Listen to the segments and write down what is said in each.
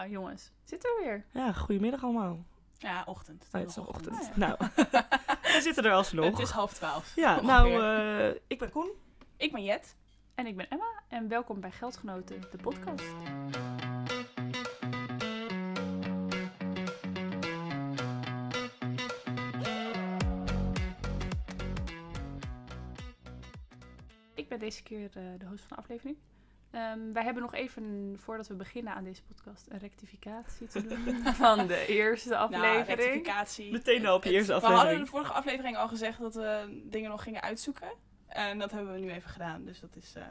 Nou, jongens, zitten we weer. Ja, goedemiddag allemaal. Ja, ochtend. Oh, het is nog ochtend. Oh, Nou, we zitten er alsnog. Het is half twaalf. Ja, ongeveer. nou, eh, ik ben Koen. Ik ben Jet. En ik ben Emma en welkom bij Geldgenoten, de podcast. Ik ben deze keer eh, de host van de aflevering. Ehm, wij hebben nog even, voordat we beginnen aan deze podcast, een rectificatie te doen van de eerste Nou, aflevering. rectificatie. Meteen al op je eerste We hadden in aflevering. de vorige aflevering al gezegd dat we dingen nog gingen uitzoeken. En dat hebben we nu even gedaan. Dus dat is... eh,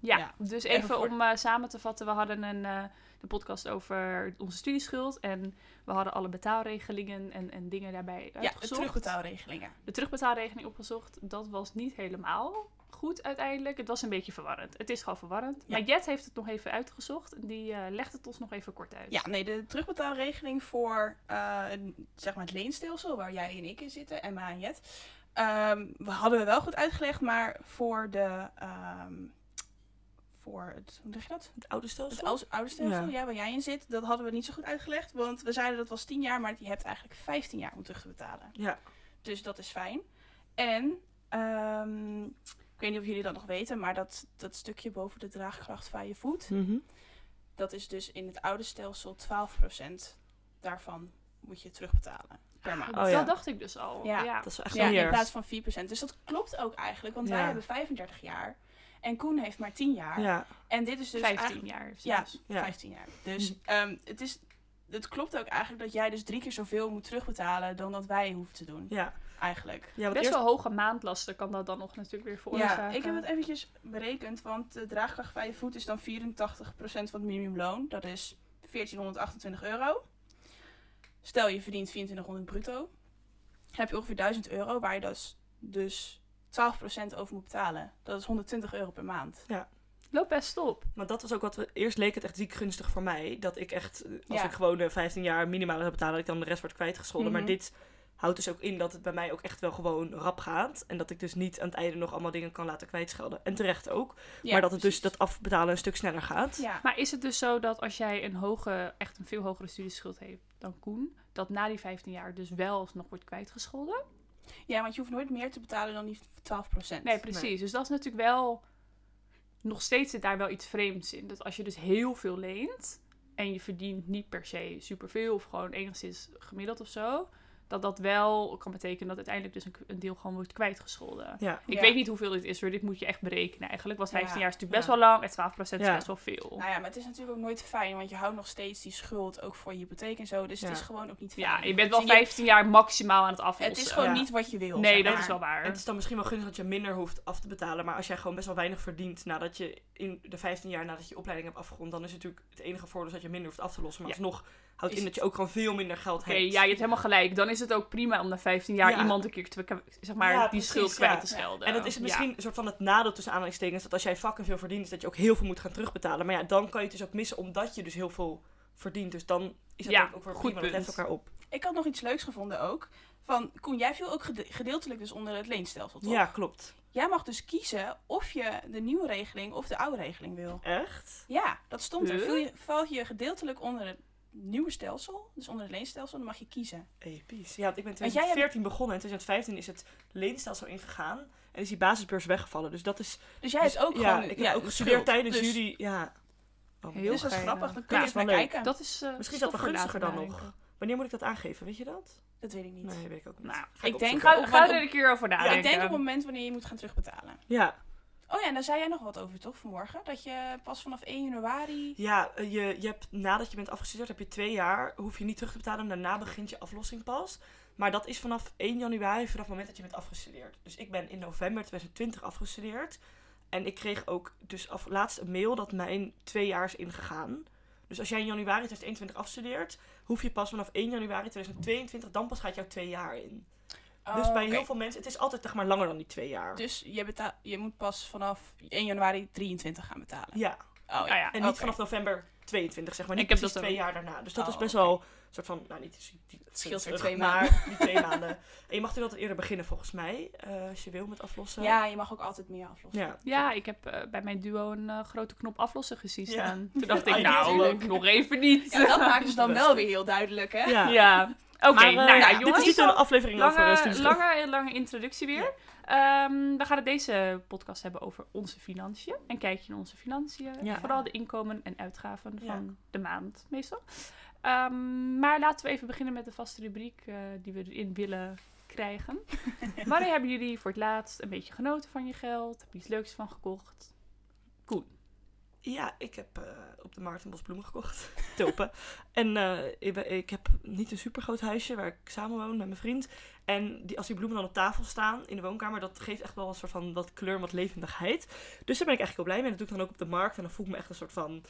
Ja, Ja, dus even even voor- om eh, samen te vatten. We hadden een, eh, de podcast over onze studieschuld. En we hadden alle betaalregelingen en, en dingen daarbij ja, de uitgezocht. terugbetaalregelingen. De terugbetaalregeling opgezocht. Dat was niet helemaal goed uiteindelijk. Het was een beetje verwarrend. Het is gewoon verwarrend. Ja. Maar Jet heeft het nog even uitgezocht. En die eh, legt het ons nog even kort uit. Ja, nee, de terugbetaalregeling voor eh, een- zeg maar het leenstelsel waar jij en ik in zitten, Emma en Jet. Ehm, we hadden we wel goed uitgelegd, maar voor de... ehm, voor het, hoe zeg je dat? Het oude Het stelsel? oude, oude stelsel, Ja. ja. waar jij in zit, dat hadden we niet zo goed uitgelegd. Want we zeiden dat was 10 jaar, maar je hebt eigenlijk 15 jaar om terug te betalen. Ja. Dus dat is fijn. En, ehm, ik weet niet of jullie dat nog weten, maar dat, dat stukje boven de draagkracht van je voet, Mhm. dat is dus in het oude stelsel 12% daarvan moet je terugbetalen per maand. Oh, dat dacht ik dus al. Ja. Ja. Dat is echt Ja, in plaats van 4%. Dus dat klopt ook eigenlijk, want wij hebben 35 jaar en Koen heeft maar 10 jaar. Ja, En dit is dus 15 eigenlijk- jaar. Ja. 15 jaar. Dus ehm, het, is, het klopt ook eigenlijk dat jij dus drie keer zoveel moet terugbetalen dan dat wij hoeven te doen. ja. Eigenlijk. ja Best eerst... wel hoge maandlasten kan dat dan nog natuurlijk weer veroorzaken. Ja, ik heb het eventjes berekend, want de draagkracht van je voet is dan 84% van het minimumloon. Dat is 1428 euro. Stel je verdient 2400 bruto. Heb je ongeveer 1000 euro waar je dus, dus 12% over moet betalen. Dat is 120 euro per maand. Loopt best op. Maar dat was ook wat we... Eerst leek het echt ziek gunstig voor mij. Dat ik echt, eh, als Ja. ik gewoon de 15 jaar minimaal heb betalen, dat ik dan de rest wordt kwijtgescholden. Mhm. Maar dit houdt dus ook in dat het bij mij ook echt wel gewoon rap gaat. En dat ik dus niet aan het einde nog allemaal dingen kan laten kwijtschelden. En terecht ook. Ja, maar dat het dus dat afbetalen een stuk sneller gaat. Ja. Maar is het dus zo dat als jij een hoge, echt een veel hogere studieschuld heeft dan Koen, dat na die 15 jaar dus wel alsnog wordt kwijtgescholden? ja, want je hoeft nooit meer te betalen dan die 12%. Nee, precies. Dus dat is natuurlijk wel, nog steeds zit daar wel iets vreemds in. Dat als je dus heel veel leent en je verdient niet per se superveel of gewoon enigszins gemiddeld of zo, dat dat wel kan betekenen dat uiteindelijk dus een, een deel gewoon wordt kwijtgescholden. Ja. Ik Ja. weet niet hoeveel dit is hoor, dit moet je echt berekenen eigenlijk. Want 15 Ja. jaar is natuurlijk Ja. best wel lang en 12% is best wel veel. Nou ja, maar het is natuurlijk ook nooit fijn, want je houdt nog steeds die schuld, ook voor je hypotheek en zo. Dus het is gewoon ook niet fijn. Ja, je bent wel Dus je- 15 jaar maximaal aan het aflossen. Het is gewoon Ja. niet wat je wil. Nee, zeg dat is wel waar. En het is dan misschien wel gunstig dat je minder hoeft af te betalen. Maar als jij gewoon best wel weinig verdient nadat je in de 15 jaar nadat je je opleiding hebt afgerond, dan is het natuurlijk het enige voordeel dat je minder hoeft af te lossen. Maar Ja. alsnog houdt Is in dat je ook gewoon veel minder geld Oké, hebt. ja, je hebt helemaal gelijk. Dan is het ook prima om na 15 jaar Ja. iemand een keer te, zeg maar, Ja, die precies, schuld ja. kwijt te schelden. En dat is misschien een soort van het nadeel tussen aanhalingstekens. Dat als jij fucking veel verdient, is dat je ook heel veel moet gaan terugbetalen. Maar ja, dan kan je het dus ook missen omdat je dus heel veel verdient. Dus dan is dat Ja, ook weer goed prima. Dat elkaar op. Ik had nog iets leuks gevonden ook. Van, Koen, jij viel ook gede- gedeeltelijk dus onder het leenstelsel, toch? Ja, klopt. Jij mag dus kiezen of je de nieuwe regeling of de oude regeling wil. Echt? Ja, dat stond er. Huh? Viel je, val je gedeeltelijk onder het nieuwe stelsel, dus onder het leenstelsel, dan mag je kiezen. Episch. Ja, want ik ben in Want jij hebt- 2014 begonnen. En in 2015 is het leenstelsel ingegaan. En is die basisbeurs weggevallen. Dus dat is... Dus jij dus- hebt ook ja, gewoon... ik ja, heb ook de gestudeerd tijdens dus, jullie... Ja. Oh. Heel Dus dat is grappig, dan kun Ja, je is eens wel naar leuk. kijken. Dat is, eh, Misschien is dat wel gunstiger dan nog. Wanneer moet ik dat aangeven? Weet je dat? Dat weet ik niet. Nee, weet ik ook niet. Nou, Ga ik denk- Ga, Op- ga maar er een keer over nadenken. ik denk op het moment wanneer je moet gaan terugbetalen. Ja, Oh ja, en daar zei jij nog wat over, toch, vanmorgen? Dat je pas vanaf 1 januari... Ja, eh, je, je hebt, nadat je bent afgestudeerd heb je twee jaar, hoef je niet terug te betalen. Daarna begint je aflossing pas. Maar dat is vanaf 1 januari, vanaf het moment dat je bent afgestudeerd. Dus ik ben in november 2020 afgestudeerd. En ik kreeg ook dus af, laatst een mail dat mijn twee jaar is ingegaan. Dus als jij in januari 2021 afstudeert, hoef je pas vanaf 1 januari 2022, dan pas gaat jouw twee jaar in. Dus bij heel veel mensen, het is altijd zeg maar langer dan die twee jaar. Dus je, je moet pas vanaf 1 januari 23 gaan betalen. Ja, Oh ja. Ah ja. En niet vanaf november 22, zeg maar. Niet Ik heb dat twee jaar daarna. Dus dat Oh, is best wel een soort van, nou niet die, Het scheelt er twee maar die twee maanden. En je mag natuurlijk altijd eerder beginnen volgens mij, eh, als je wil met aflossen. Ja, je mag ook altijd meer aflossen. Ja. Ja, ik heb eh, bij mijn duo een eh, grote knop aflossen gezien Ja. staan. Toen dacht ik, Ah, nou, nog even niet. Ja, dat maken ze dan wel weer heel duidelijk, hè? Ja. Oké, eh, nou ja, dit is niet een aflevering over eh, lange, lange, lange introductie weer. Ehm, we gaan het deze podcast hebben over onze financiën. Een kijkje in onze financiën. Ja. Vooral de inkomen en uitgaven Ja. van de maand, meestal. Ehm, maar laten we even beginnen met de vaste rubriek eh, die we erin willen krijgen. Wanneer hebben jullie voor het laatst een beetje genoten van je geld? Heb je iets leuks van gekocht? Ja, ik heb eh, op de markt een bos bloemen gekocht. Tulpen. en eh, ik, ik heb niet een super groot huisje waar ik samen woon met mijn vriend. En die, als die bloemen dan op tafel staan in de woonkamer, dat geeft echt wel een soort van wat kleur en wat levendigheid. Dus daar ben ik eigenlijk wel blij mee. En dat doe ik dan ook op de markt. En dan voel ik me echt een soort van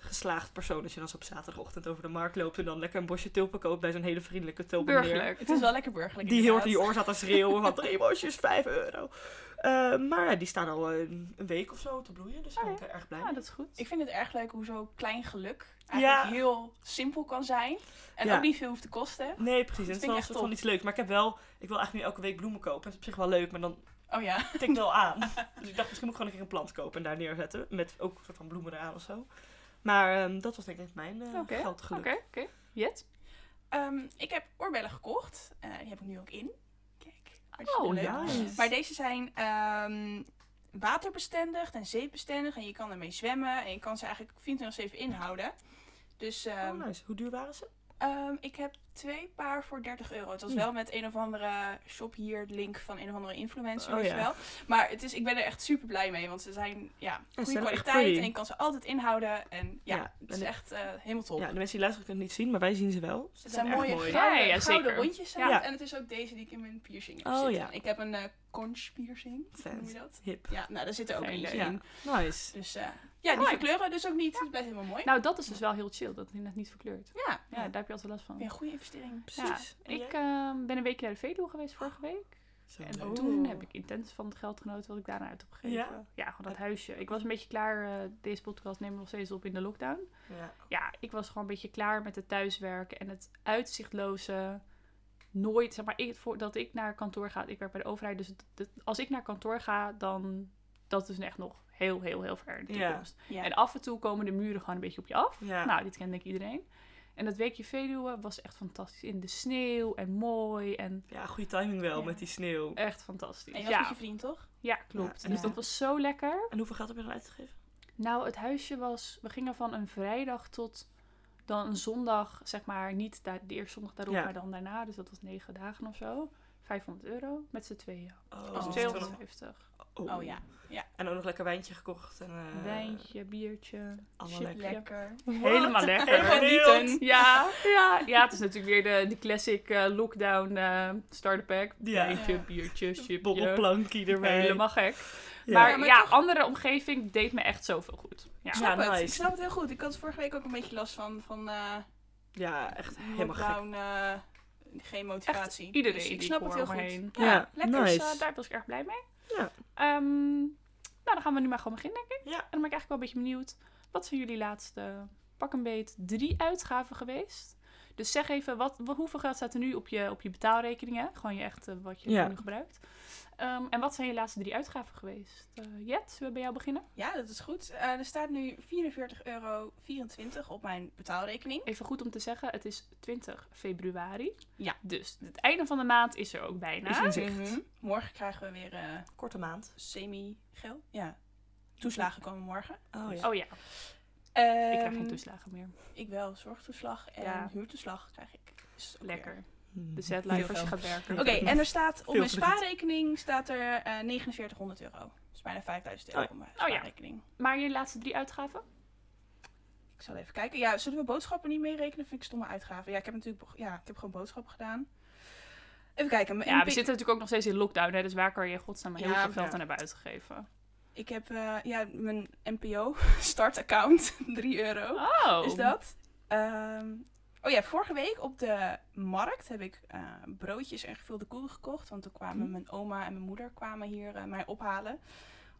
geslaagd persoon. Als je dan zo op zaterdagochtend over de markt loopt en dan lekker een bosje tulpen koopt bij zo'n hele vriendelijke tulpenmeneer. Burgerlijk. Het is wel lekker burgerlijk. Die heel hard in je oor zat te schreeuwen van drie bosjes, 5 euro. Eh, maar ja, die staan al een, een week of zo te bloeien. Dus daar ben ik er erg blij Ja, mee. dat is goed. Ik vind het erg leuk hoe zo'n klein geluk eigenlijk Ja. heel simpel kan zijn. En Ja. ook niet veel hoeft te kosten. Nee, precies. Dat Het is vind ik wel een echt soort van iets leuks. Maar ik heb wel, ik wil eigenlijk nu elke week bloemen kopen. Dat is op zich wel leuk, maar dan Oh ja. tikt wel aan. dus ik dacht, misschien moet ik gewoon een keer een plant kopen en daar neerzetten. Met ook een soort van bloemen eraan of zo. Maar ehm, dat was denk ik mijn eh Oké, geldgeluk. Oké, oké. Jet? Ehm, ik heb oorbellen gekocht. Eh, die heb ik nu ook in. Kijk, Oh. Nice. Maar deze zijn ehm, waterbestendig en zeepbestendig. En je kan ermee zwemmen. En je kan ze eigenlijk 24-7 inhouden. Dus ehm, Oh, nice. Hoe duur waren ze? ehm, ik heb twee paar voor 30 euro. Het was Hm. wel met een of andere shop hier link van een of andere influencer. Oh, ja. wel. Maar het is, ik ben er echt super blij mee. Want ze zijn ja, goede kwaliteit. En je kan ze altijd inhouden. En ja, Ja, het is echt eh, helemaal top. Ja, de mensen die luisteren kunnen het niet zien, maar wij zien ze wel. Ze Het zijn mooie mooi. gouden, Ja, ja, gouden rondjes Ja. En het is ook deze die ik in mijn piercing heb Oh, zitten. ja. Ik heb een eh conch piercing. Hoe noem je dat? Hip. Ja, nou daar zit er ook Geen eentje in. Nice. Dus eh, ja, die verkleuren dus ook niet. Het blijft helemaal mooi. Nou, dat is dus wel heel chill, dat het net niet verkleurt. ja, Ja, ja. daar heb je altijd last van. een goede investering. Precies. En Ik ehm, ben een weekje naar de Veluwe geweest vorige week. Zo En leuk. toen heb ik intens van het geld genoten wat ik daarna uit heb gegeven. Ja? Ja, gewoon dat huisje. Ik was een beetje klaar. eh, deze podcast nemen we nog steeds op in de lockdown. Ja. Ja, ik was gewoon een beetje klaar met het thuiswerken en het uitzichtloze. Nooit, zeg maar, ik, voordat ik naar kantoor ga. Ik werk bij de overheid, dus het- het- als ik naar kantoor ga, dan dat is echt nog heel, heel, heel ver in de Ja. toekomst. Ja. En af en toe komen de muren gewoon een beetje op je af. Ja. Nou, dit kent denk ik iedereen. En dat weekje Veluwe was echt fantastisch. In de sneeuw en mooi en ja, goede timing wel Ja. met die sneeuw. echt fantastisch. En je was Ja, met je vriend, toch? ja, klopt. Ja, dus ja. dat was zo lekker. En hoeveel geld heb je dan uitgegeven? Nou, het huisje was... We gingen van een vrijdag tot dan een zondag, zeg maar. Niet de eerste zondag daarop, Ja. maar dan daarna. Dus dat was negen dagen of zo. 500 euro met z'n tweeën. Oh, Oh. dus 250. Oh ja. En ook nog lekker wijntje gekocht. En, eh, Wijntje, biertje, allemaal. Lekker. Helemaal lekker. Helemaal Genieten. Ja, ja, ja, het is natuurlijk weer de, de classic eh, lockdown eh starter pack. Ja. Wijntje, Ja. biertje, chipje. Borrelplankie erbij. Helemaal gek. Ja. Maar Ja, maar ja, toch- andere omgeving deed me echt zoveel goed. Ja. Ik snap Ja, het. nice. Ik snap het heel goed. Ik had vorige week ook een beetje last van, van eh Ja, echt helemaal gek. lockdown. geen motivatie. Iedereen Dus ik die snap ik het heel goed. omheen. Ja, Ja, lekker. nice. Dus daar was ik erg blij mee. Ja. Ehm, nou, dan gaan we nu maar gewoon beginnen, denk ik. Ja. En dan ben ik eigenlijk wel een beetje benieuwd. Wat zijn jullie laatste, pak een beet, drie uitgaven geweest? Dus zeg even, wat, wat- hoeveel geld staat er nu op je, op je betaalrekening? Hè? Gewoon je echt, wat je Ja. nu gebruikt. Ehm, en wat zijn je laatste drie uitgaven geweest? Eh, Jet, zullen we bij jou beginnen? Ja, dat is goed. Eh, er staat nu 44,24 euro op mijn betaalrekening. Even goed om te zeggen, het is 20 februari. Ja. Dus het einde van de maand is er ook bijna. Is in zicht. Mhm. Morgen krijgen we weer eh, Korte maand. semi-geld. Ja. Toeslagen komen morgen. Oh ja. Oh ja, ik krijg geen toeslagen meer. Ik wel, zorgtoeslag en Ja. huurtoeslag krijg ik. Dus Lekker. Hmm. De set life als je gaat werken. Oké, en er staat op mijn spaarrekening staat er eh 4900 euro. Dus bijna 5000 euro Oh op mijn Oh ja. spaarrekening. Maar je laatste drie uitgaven? Ik zal even kijken. Ja, zullen we boodschappen niet meerekenen? Vind ik stomme uitgaven. Ja, ik heb natuurlijk ja, ik heb gewoon boodschappen gedaan. Even kijken. Mijn Ja, we zitten natuurlijk ook nog steeds in lockdown, hè, dus waar kan je in godsnaam heel Ja, veel geld ja. aan hebben uitgegeven? Ik heb eh, ja, mijn NPO startaccount. 3 euro. Oh, is dat. Ehm, oh ja, vorige week op de markt heb ik eh, broodjes en gevulde koeken gekocht. Want toen kwamen Hm. mijn oma en mijn moeder kwamen hier eh, mij ophalen.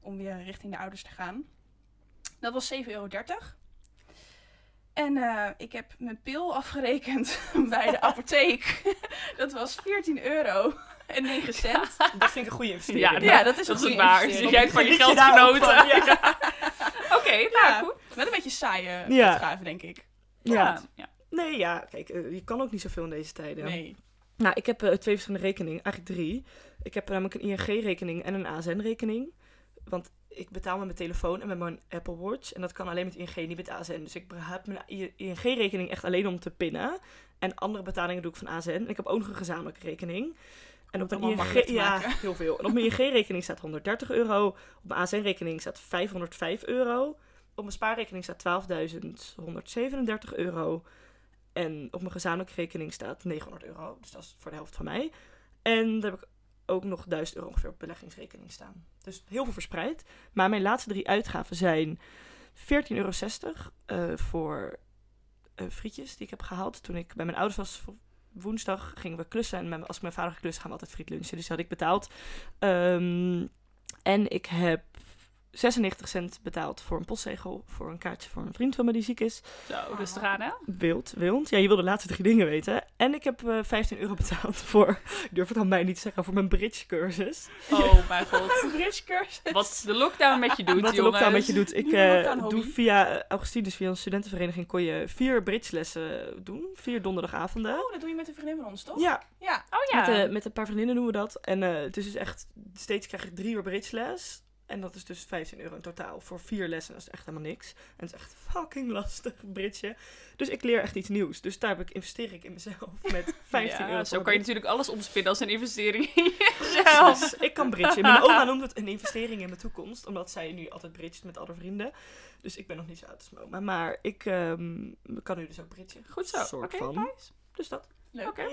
Om weer richting de ouders te gaan. Dat was 7,30 euro. En ik heb mijn pil afgerekend bij de apotheek. dat was 14 euro en 9 cent. Dat vind ik een goede investering. Ja, dat is Dat goede waar. jij het van je geld genoten? Oké, nou Ja, goed. met een beetje saaie Ja. uitgave, denk ik. Ja. ja. Nee, ja, kijk, eh, je kan ook niet zoveel in deze tijden. Nee. Nou, ik heb eh, twee verschillende rekeningen, eigenlijk drie. Ik heb namelijk een ING-rekening en een ASN-rekening. Want ik betaal met mijn telefoon en met mijn Apple Watch. En dat kan alleen met ING, niet met ASN. Dus ik heb mijn ING-rekening echt alleen om te pinnen. En andere betalingen doe ik van ASN. En ik heb ook nog een gezamenlijke rekening. En op ING, ja, heel veel. En op mijn ING-rekening staat 130 euro. Op mijn ASN-rekening staat 505 euro. Op mijn spaarrekening staat 12.137 euro. En op mijn gezamenlijke rekening staat 900 euro. Dus dat is voor de helft van mij. En daar heb ik ook nog 1000 euro ongeveer op beleggingsrekening staan. Dus heel veel verspreid. Maar mijn laatste drie uitgaven zijn 14,60 euro eh, voor eh, frietjes die ik heb gehaald. Toen ik bij mijn ouders was voor woensdag gingen we klussen. En als mijn vader geklust gaan we altijd friet lunchen. Dus die had ik betaald. Ehm, en ik heb 96 cent betaald voor een postzegel. Voor een kaartje voor een vriend van me die ziek is. Zo, rustig aan, hè? Wild, wild. Ja, je wil de laatste drie dingen weten. En ik heb eh 15 euro betaald voor, ik durf het aan mij niet te zeggen, voor mijn bridge cursus. Oh mijn god. Bridge cursus. Wat de lockdown met je doet, Wat de jongens. lockdown met je doet. Ik Doe eh, doe via eh, Augustinus, via een studentenvereniging, kon je vier bridge lessen doen. Vier donderdagavonden. Oh, dat doe je met een vriendin van ons, toch? Ja, Ja. Oh ja. met, eh, met een paar vriendinnen doen we dat. En eh, het is dus echt, steeds krijg ik drie uur bridge les. En dat is dus 15 euro in totaal voor vier lessen. Dat is echt helemaal niks. En het is echt fucking lastig, bridge. Dus ik leer echt iets nieuws. Dus daar heb ik, investeer ik in mezelf met 15 ja, euro. Zo kan je natuurlijk alles omspinnen als een investering in jezelf. Dus ik kan bridgen. Mijn oma noemt het een investering in mijn toekomst. Omdat zij nu altijd bridget met alle vrienden. Dus ik ben nog niet zo oud als mijn oma. Maar ik ehm, kan nu dus ook bridgen. Goed zo. Soort Oké, van. nice. Dus dat. Leuk. Oké.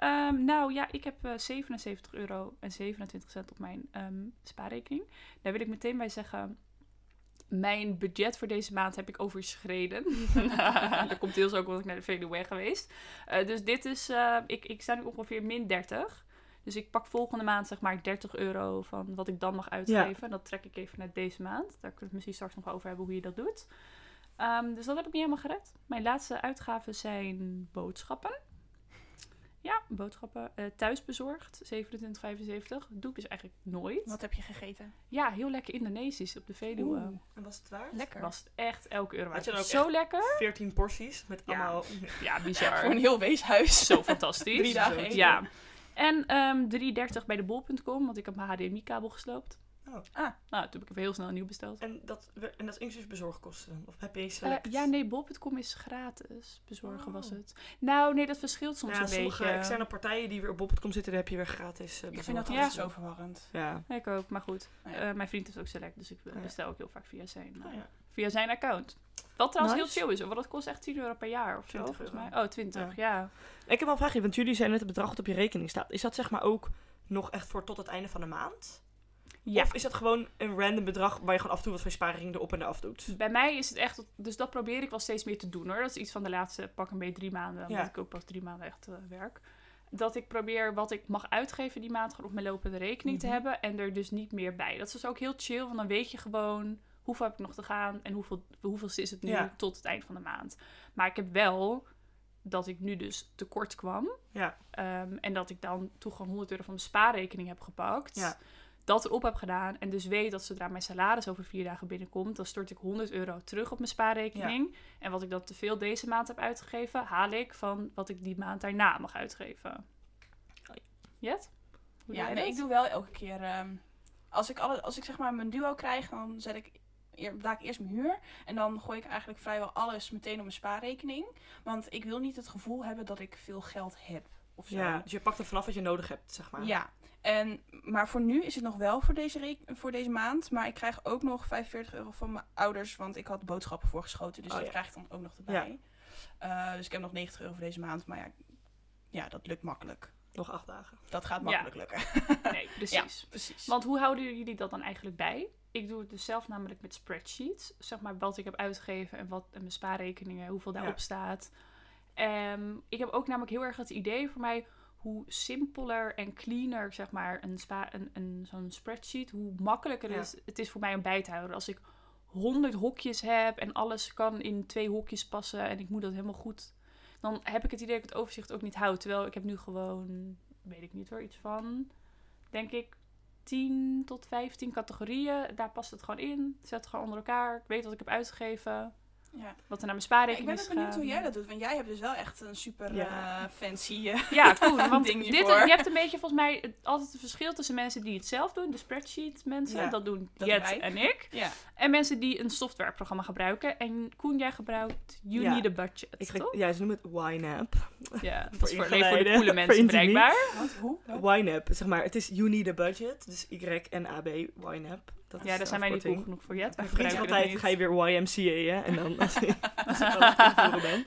Ehm, nou ja, ik heb eh 77 euro en 27 cent op mijn ehm, spaarrekening. Daar wil ik meteen bij zeggen. Mijn budget voor deze maand heb ik overschreden. dat komt deels ook omdat ik naar de Veluwe geweest. Eh, dus dit is, eh, ik, ik sta nu ongeveer min 30. Dus ik pak volgende maand zeg maar 30 euro van wat ik dan mag uitgeven. En dat trek ik even naar deze maand. Daar kunnen we het misschien straks nog over hebben hoe je dat doet. Ehm, dus dat heb ik niet helemaal gered. Mijn laatste uitgaven zijn boodschappen. Ja, boodschappen. eh thuisbezorgd, 27,75. doe ik dus eigenlijk nooit. Wat heb je gegeten? Ja, heel lekker Indonesisch op de Veluwe. Oeh. En was het waard? Lekker. Was het echt elke euro Had je waard. ook Zo lekker. 14 porties met Ja. allemaal... Ja, bizar. Voor een heel weeshuis. Zo fantastisch. Drie dagen eten. Ja. En ehm 3,30 bij de bol.com, want ik heb mijn HDMI-kabel gesloopt. Oh. Ah. Nou, toen heb ik even heel snel een nieuw besteld. En dat, en dat is inclusief bezorgkosten? Of heb je Eh, select? ja, nee, bol.com is gratis. Bezorgen Oh. was het. Nou, nee, dat verschilt soms Ja, een sommige beetje. externe partijen die weer op bol.com zitten, daar heb je weer gratis uh, Ik vind dat Ja. zo verwarrend. Ja. Ik ook, maar goed. Eh, mijn vriend heeft ook Select, dus ik bestel ook heel vaak via zijn, eh, Oh via zijn account. Wat trouwens Nice. heel chill is, want dat kost echt 10 euro per jaar of zo, 20 volgens mij. Oh, 20, ja. Ik heb wel een vraagje, want jullie zijn net het bedrag dat op je rekening staat. Is dat zeg maar ook nog echt voor tot het einde van de maand? Ja. Of is dat gewoon een random bedrag waar je gewoon af en toe wat van je spaarrekening erop en eraf doet? Bij mij is het echt, dus dat probeer ik wel steeds meer te doen hoor. Dat is iets van de laatste pak een beetje drie maanden, omdat Ja. ik ook pas drie maanden echt eh, werk. Dat ik probeer wat ik mag uitgeven die maand gewoon op mijn lopende rekening te Mhm. hebben en er dus niet meer bij. Dat is dus ook heel chill, want dan weet je gewoon hoeveel heb ik nog te gaan en hoeveel, hoeveel is het nu Ja. tot het eind van de maand. Maar ik heb wel dat ik nu dus tekort kwam Ja. Ehm, en dat ik dan toch gewoon 100 euro van mijn spaarrekening heb gepakt. Ja. Dat erop heb gedaan. En dus weet dat zodra mijn salaris over vier dagen binnenkomt, dan stort ik 100 euro terug op mijn spaarrekening. En wat ik dan te veel deze maand heb uitgegeven, haal ik van wat ik die maand daarna mag uitgeven. Jet? Hoe Ja, nee, ik doe wel elke keer. ehm, als, ik alle, als ik zeg maar mijn duo krijg, dan zet ik, eer- betaal ik eerst mijn huur. En dan gooi ik eigenlijk vrijwel alles meteen op mijn spaarrekening. Want ik wil niet het gevoel hebben dat ik veel geld heb. Of zo. ja. Dus je pakt er vanaf wat je nodig hebt, zeg maar. Ja, en, maar voor nu is het nog wel voor deze, voor deze maand. Maar ik krijg ook nog 45 euro van mijn ouders. Want ik had boodschappen voorgeschoten. Dus Oh, dat ja. krijg ik dan ook nog erbij. Eh, dus ik heb nog 90 euro voor deze maand. Maar ja, ja, dat lukt makkelijk. Nog acht dagen. Dat gaat Ja. makkelijk lukken. Nee, precies. Precies. Want hoe houden jullie dat dan eigenlijk bij? Ik doe het dus zelf namelijk met spreadsheets. Zeg maar wat ik heb uitgegeven en wat en mijn spaarrekeningen, hoeveel daarop Ja. staat. Ehm, ik heb ook namelijk heel erg het idee voor mij hoe simpeler en cleaner zeg maar een, spa, een, een, zo'n spreadsheet, hoe makkelijker Ja. is, het is voor mij om bij te houden. Als ik honderd hokjes heb en alles kan in twee hokjes passen en ik moet dat helemaal goed, dan heb ik het idee dat ik het overzicht ook niet houd. Terwijl ik heb nu gewoon, weet ik niet hoor, iets van, denk ik, 10 tot 15 categorieën. Daar past het gewoon in. Zet het gewoon onder elkaar. Ik weet wat ik heb uitgegeven. Ja. Wat er naar mijn ik spaarrekening ben is ook benieuwd hoe jij dat doet. Want jij hebt dus wel echt een super Ja. eh, fancy... eh, Ja, cool. Want ding dit, hiervoor. je hebt een beetje volgens mij altijd het verschil tussen mensen die het zelf doen, de spreadsheet mensen, Ja, dat doen dat Jet en ik. ja. En mensen die een softwareprogramma gebruiken. En Koen, jij gebruikt You Ja. Need a Budget, Ik toch? ge- ja, ze noemen het YNAB. Ja, dat Voor is voor, voor de coole mensen bereikbaar. Wat? Hoe? YNAB, zeg maar. Het is You Need a Budget. Dus Y-N-A-B, YNAB. Dat Ja, daar zijn wij niet cool genoeg voor Jet. Wij altijd, ga je weer YMCA, hè? En dan als, ik- als ik ben.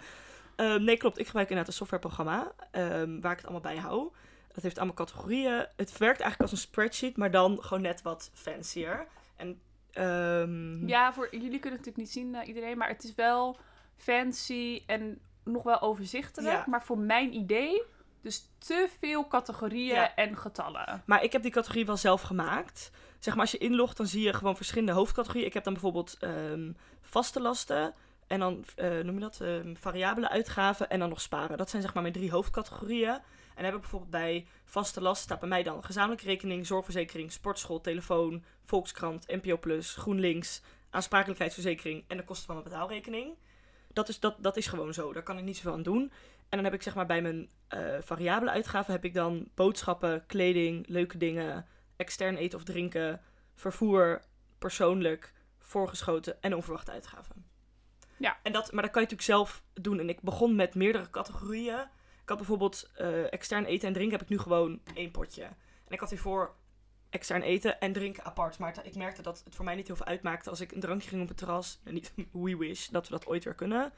Ehm, nee, klopt. Ik gebruik inderdaad een softwareprogramma ehm, waar ik het allemaal bij hou. Dat heeft allemaal categorieën. Het werkt eigenlijk als een spreadsheet, maar dan gewoon net wat fancier. En ehm, Ja, voor jullie kunnen het natuurlijk niet zien, eh, iedereen. Maar het is wel fancy en nog wel overzichtelijk. Ja. Maar voor mijn idee, dus te veel categorieën Ja. en getallen. Maar ik heb die categorie wel zelf gemaakt. Zeg maar, als je inlogt, dan zie je gewoon verschillende hoofdcategorieën. Ik heb dan bijvoorbeeld ehm, vaste lasten. En dan, eh, noem je dat, ehm, variabele uitgaven en dan nog sparen. Dat zijn zeg maar mijn drie hoofdcategorieën. En dan heb ik bijvoorbeeld bij vaste lasten staat bij mij dan gezamenlijke rekening, zorgverzekering, sportschool, telefoon, Volkskrant, NPO Plus, GroenLinks, aansprakelijkheidsverzekering en de kosten van mijn betaalrekening. Dat is, dat, dat is gewoon zo, daar kan ik niet zoveel aan doen. En dan heb ik zeg maar bij mijn eh, variabele uitgaven heb ik dan boodschappen, kleding, leuke dingen, extern eten of drinken, vervoer, persoonlijk, voorgeschoten en onverwachte uitgaven. Ja. En dat, maar dat kan je natuurlijk zelf doen. En ik begon met meerdere categorieën. Ik had bijvoorbeeld eh, extern eten en drinken heb ik nu gewoon één potje. En ik had hiervoor extern eten en drinken apart. Maar ik merkte dat het voor mij niet heel veel uitmaakte als ik een drankje ging op het terras. En niet we wish dat we dat ooit weer kunnen.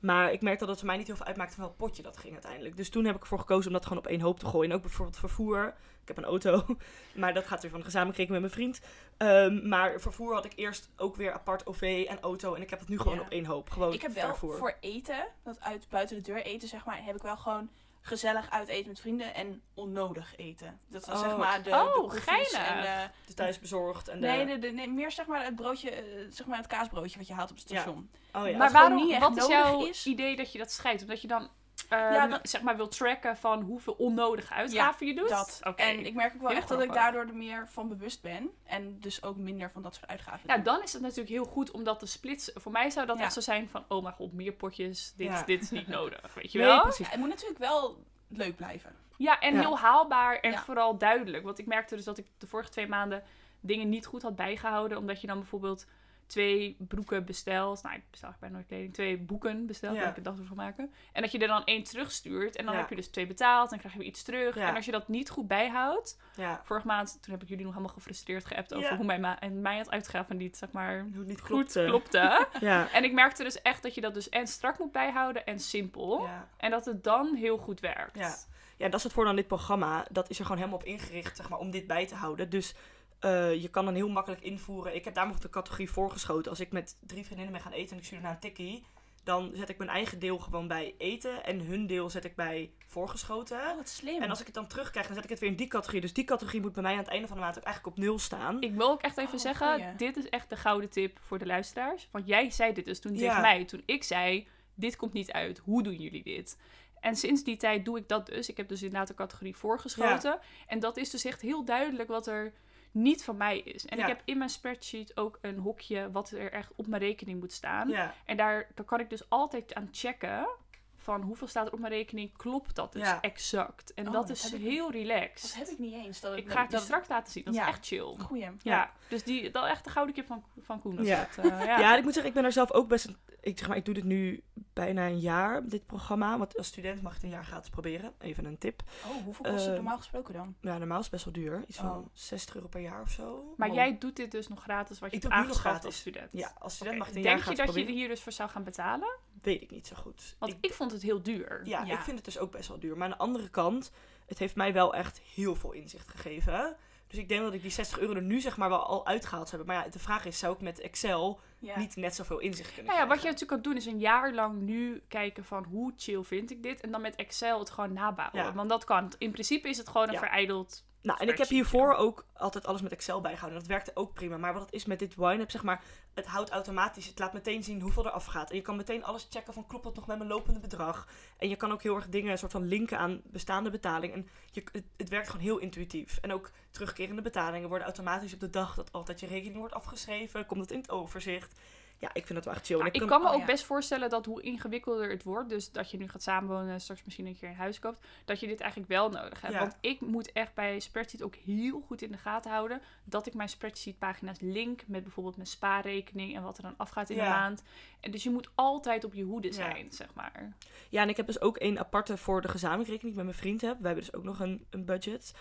Maar ik merkte dat het voor mij niet heel veel uitmaakte van welk potje dat ging uiteindelijk. Dus toen heb ik ervoor gekozen om dat gewoon op één hoop te gooien. En ook bijvoorbeeld vervoer. Ik heb een auto, maar dat gaat weer van de gezamenlijke rekening met mijn vriend. Ehm, maar vervoer had ik eerst ook weer apart OV en auto. En ik heb het nu gewoon Ja. op één hoop. Gewoon Ik heb wel vervoer. voor eten, dat uit buiten de deur eten zeg maar, heb ik wel gewoon gezellig uit eten met vrienden en onnodig eten. Dat was Oh. zeg maar de, Oh, de en de, Dus thuis bezorgd en de... nee, de, de- nee, meer zeg maar het broodje, eh, zeg maar het kaasbroodje wat je haalt op het Ja. station. Oh ja. maar waarom, niet echt wat is jouw is. idee dat je dat scheidt? Omdat je dan, Ja, dat- zeg maar, wil tracken van hoeveel onnodige uitgaven je doet? Dat. En ik merk ook wel Heel echt dat ik daardoor er meer van bewust ben. En dus ook minder van dat soort uitgaven. Ja, doe. dan is het natuurlijk heel goed om dat te splitsen. Voor mij zou dat Ja. echt zo zijn van, oh mijn god, meer potjes, dit, Ja. dit is niet nodig, weet je Nee, wel? precies. Ja, het moet natuurlijk wel leuk blijven. Ja, en Ja. heel haalbaar en Ja. vooral duidelijk. Want ik merkte dus dat ik de vorige twee maanden dingen niet goed had bijgehouden. Omdat je dan bijvoorbeeld twee broeken bestelt. Nou, ik bestel eigenlijk bijna nooit kleding. Twee boeken bestelt, Ja. waar ik een dag van maken. En dat je er dan één terugstuurt. En dan Ja. heb je dus twee betaald. En dan krijg je weer iets terug. Ja. En als je dat niet goed bijhoudt. Ja. Vorige maand, toen heb ik jullie nog helemaal gefrustreerd geappt over hoe mijn, ma en mijn uitgaven niet, zeg maar, Hoe het niet goed klopte. klopte. Ja. en ik merkte dus echt dat je dat dus en strak moet bijhouden en simpel. En dat het dan heel goed werkt. Ja. ja, dat is het voordeel aan dit programma. Dat is er gewoon helemaal op ingericht, zeg maar, om dit bij te houden. Dus eh, je kan dan heel makkelijk invoeren. Ik heb daar bijvoorbeeld de categorie voorgeschoten. Als ik met drie vriendinnen ben gaan eten en ik stuur naar een tikkie... dan zet ik mijn eigen deel gewoon bij eten. En hun deel zet ik bij voorgeschoten. Oh, wat slim. En als ik het dan terugkrijg, dan zet ik het weer in die categorie. Dus die categorie moet bij mij aan het einde van de maand ook eigenlijk op nul staan. Ik wil ook echt even Oh, zeggen, goeie. dit is echt de gouden tip voor de luisteraars. Want jij zei dit dus toen Ja. tegen mij. Toen ik zei, dit komt niet uit. Hoe doen jullie dit? En sinds die tijd doe ik dat dus. Ik heb dus inderdaad de categorie voorgeschoten. En dat is dus echt heel duidelijk wat er niet van mij is. En Ja. ik heb in mijn spreadsheet ook een hokje wat er echt op mijn rekening moet staan. Ja, En daar, daar kan ik dus altijd aan checken van hoeveel staat er op mijn rekening. Klopt dat dus Ja. exact? En Oh, dat, dat is ik heel relaxed. Dat heb ik niet eens. Dat Ik ga het je straks laten zien. Dat Ja. is echt chill. Goeie. Ja, dus die, dat echt de gouden kip van, van Koen. Ja. dat, eh, ja. ja. ik moet zeggen, ik ben er zelf ook best... een- Ik, zeg maar, ik doe dit nu bijna een jaar, dit programma. Want als student mag je het een jaar gratis proberen. Even een tip. Oh, hoeveel kost het Eh, normaal gesproken dan? Nou, normaal is het best wel duur. Iets van Oh. 60 euro per jaar of zo. Maar Om- jij doet dit dus nog gratis, wat je Ik doe het nu nog gratis. als student. Ja, als student mag je het een Denk jaar je gratis dat je proberen. hier dus voor zou gaan betalen? Weet ik niet zo goed. Want Ik- ik, vond het heel duur. ja, Ja. ik vind het dus ook best wel duur. Maar aan de andere kant, het heeft mij wel echt heel veel inzicht gegeven. Dus ik denk dat ik die 60 euro er nu zeg maar wel al uitgehaald heb. Maar ja, de vraag is, zou ik met Excel Ja. niet net zoveel inzicht kunnen Nou ja, wat je natuurlijk kan doen is een jaar lang nu kijken van hoe chill vind ik dit. En dan met Excel het gewoon nabouwen. Ja. Want dat kan. In principe is het gewoon een Ja. verijdeld Nou, en ik heb hiervoor ook altijd alles met Excel bijgehouden. Dat werkte ook prima. Maar wat het is met dit YNAB, zeg maar, het houdt automatisch. Het laat meteen zien hoeveel er afgaat. En je kan meteen alles checken van klopt dat nog met mijn lopende bedrag. En je kan ook heel erg dingen soort van linken aan bestaande betaling. En je, het, het werkt gewoon heel intuïtief. En ook terugkerende betalingen worden automatisch op de dag dat altijd je rekening wordt afgeschreven. Komt het in het overzicht. Ja, ik vind dat wel echt chill. En Ja, ik kan- kan me oh ook ja. best voorstellen dat hoe ingewikkelder het wordt, dus dat je nu gaat samenwonen, straks misschien een keer een huis koopt, dat je dit eigenlijk wel nodig hebt. Ja. Want ik moet echt bij spreadsheet ook heel goed in de gaten houden dat ik mijn spreadsheet pagina's link met bijvoorbeeld mijn spaarrekening en wat er dan afgaat in de maand. En dus je moet altijd op je hoede zijn, zeg maar. Ja, en ik heb dus ook één aparte voor de gezamenlijke rekening die ik met mijn vriend heb. Wij hebben dus ook nog een, een budget.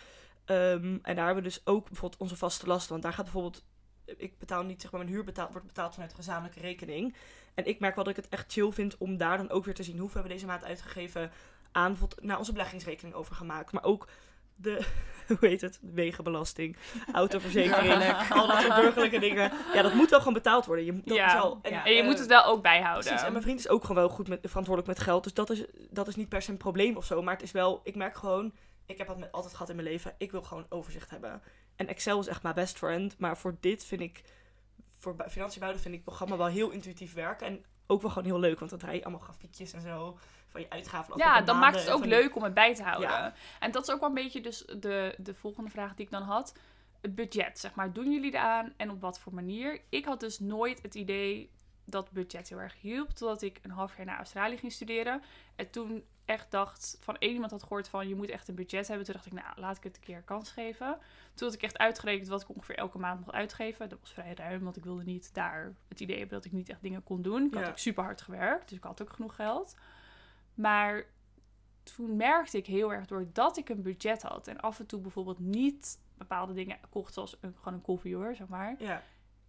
Ehm, en daar hebben we dus ook bijvoorbeeld onze vaste lasten. Want daar gaat bijvoorbeeld... Ik betaal niet, zeg maar, mijn huur betaald, wordt betaald vanuit de gezamenlijke rekening. En ik merk wel dat ik het echt chill vind om daar dan ook weer te zien... hoeveel hebben we deze maand uitgegeven aan naar onze beleggingsrekening overgemaakt. Maar ook de, hoe heet het, wegenbelasting, autoverzekering, Burgerlijk. al dat soort burgerlijke dingen. Ja, dat moet wel gewoon betaald worden. Je, dat Ja. wel, Ja. En je eh, moet het wel ook bijhouden. Precies, en mijn vriend is ook gewoon wel goed met, verantwoordelijk met geld. Dus dat is, dat is niet per se een probleem of zo. Maar het is wel, ik merk gewoon, ik heb dat met, altijd gehad in mijn leven. Ik wil gewoon overzicht hebben. En Excel is echt mijn best friend. Maar voor dit vind ik, voor financiën bouwen vind ik het programma wel heel intuïtief werken. En ook wel gewoon heel leuk, want draai je allemaal grafiekjes en zo. Van je uitgaven. Ja, dan maakt het ook die- leuk om het bij te houden. Ja. En dat is ook wel een beetje dus de, de volgende vraag die ik dan had. Het budget, zeg maar. Doen jullie eraan en op wat voor manier? Ik had dus nooit het idee dat budget heel erg hielp. Totdat ik een half jaar naar Australië ging studeren. En toen echt dacht, van één iemand had gehoord van je moet echt een budget hebben. Toen dacht ik, nou laat ik het een keer kans geven. Toen had ik echt uitgerekend wat ik ongeveer elke maand mocht uitgeven. Dat was vrij ruim, want ik wilde niet daar het idee hebben dat ik niet echt dingen kon doen. Ik had ook super hard gewerkt, dus ik had ook genoeg geld. Maar toen merkte ik heel erg doordat ik een budget had en af en toe bijvoorbeeld niet bepaalde dingen kocht, zoals een, gewoon een koffie hoor, zeg maar, Ja,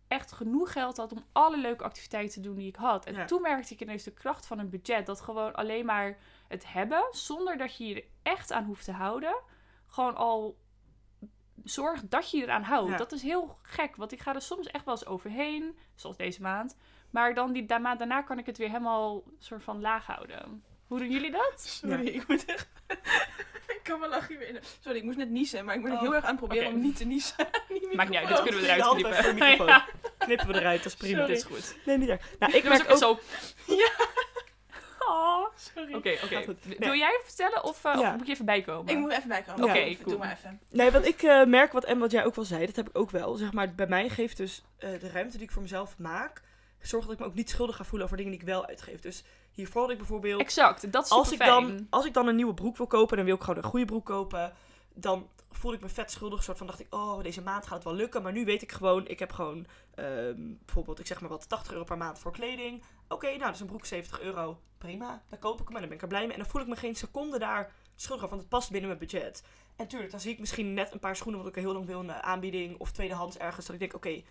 echt genoeg geld had om alle leuke activiteiten te doen die ik had. En Ja. toen merkte ik ineens de kracht van een budget, dat gewoon alleen maar het hebben, zonder dat je je er echt aan hoeft te houden, gewoon al zorg dat je je eraan houdt. Ja. Dat is heel gek, want ik ga er soms echt wel eens overheen, zoals deze maand. Maar dan die maand daarna kan ik het weer helemaal soort van laag houden. Hoe doen jullie dat? Sorry, ik moet echt... ik kan wel lachen weer. Sorry, ik moest net niezen, maar ik ben Oh, heel erg aan proberen om niet te niezen. Niet Maakt niet uit, dit kunnen we eruit knippen. even voor de microfoon. Ja, Knippen we eruit, dat is prima. dit is goed. Nee, niet erg. Nou, ik merk ook ook... zo... Ja. Oh. Sorry. Oké, oké. Nee. Wil jij vertellen of, eh, Ja. of moet je even bijkomen? Ik moet even bijkomen. Oké, cool. Doe maar even. Nee, wat ik eh, merk, wat, en wat jij ook wel zei, dat heb ik ook wel. Zeg maar, bij mij geeft dus eh, de ruimte die ik voor mezelf maak, zorgt dat ik me ook niet schuldig ga voelen over dingen die ik wel uitgeef. Dus hiervoor had ik bijvoorbeeld, Exact, dat is als ik, dan, als ik dan een nieuwe broek wil kopen, dan wil ik gewoon een goede broek kopen. Dan voelde ik me vet schuldig, soort van dacht ik, oh, deze maand gaat het wel lukken. Maar nu weet ik gewoon, ik heb gewoon, ehm, bijvoorbeeld, ik zeg maar wat, 80 euro per maand voor kleding. Oké, nou, is een broek 70 euro. Prima, dan koop ik hem en dan ben ik er blij mee. En dan voel ik me geen seconde daar schuldig over, want het past binnen mijn budget. En tuurlijk, dan zie ik misschien net een paar schoenen wat ik heel lang wil de aanbieding of tweedehands ergens. Dat ik denk, oké,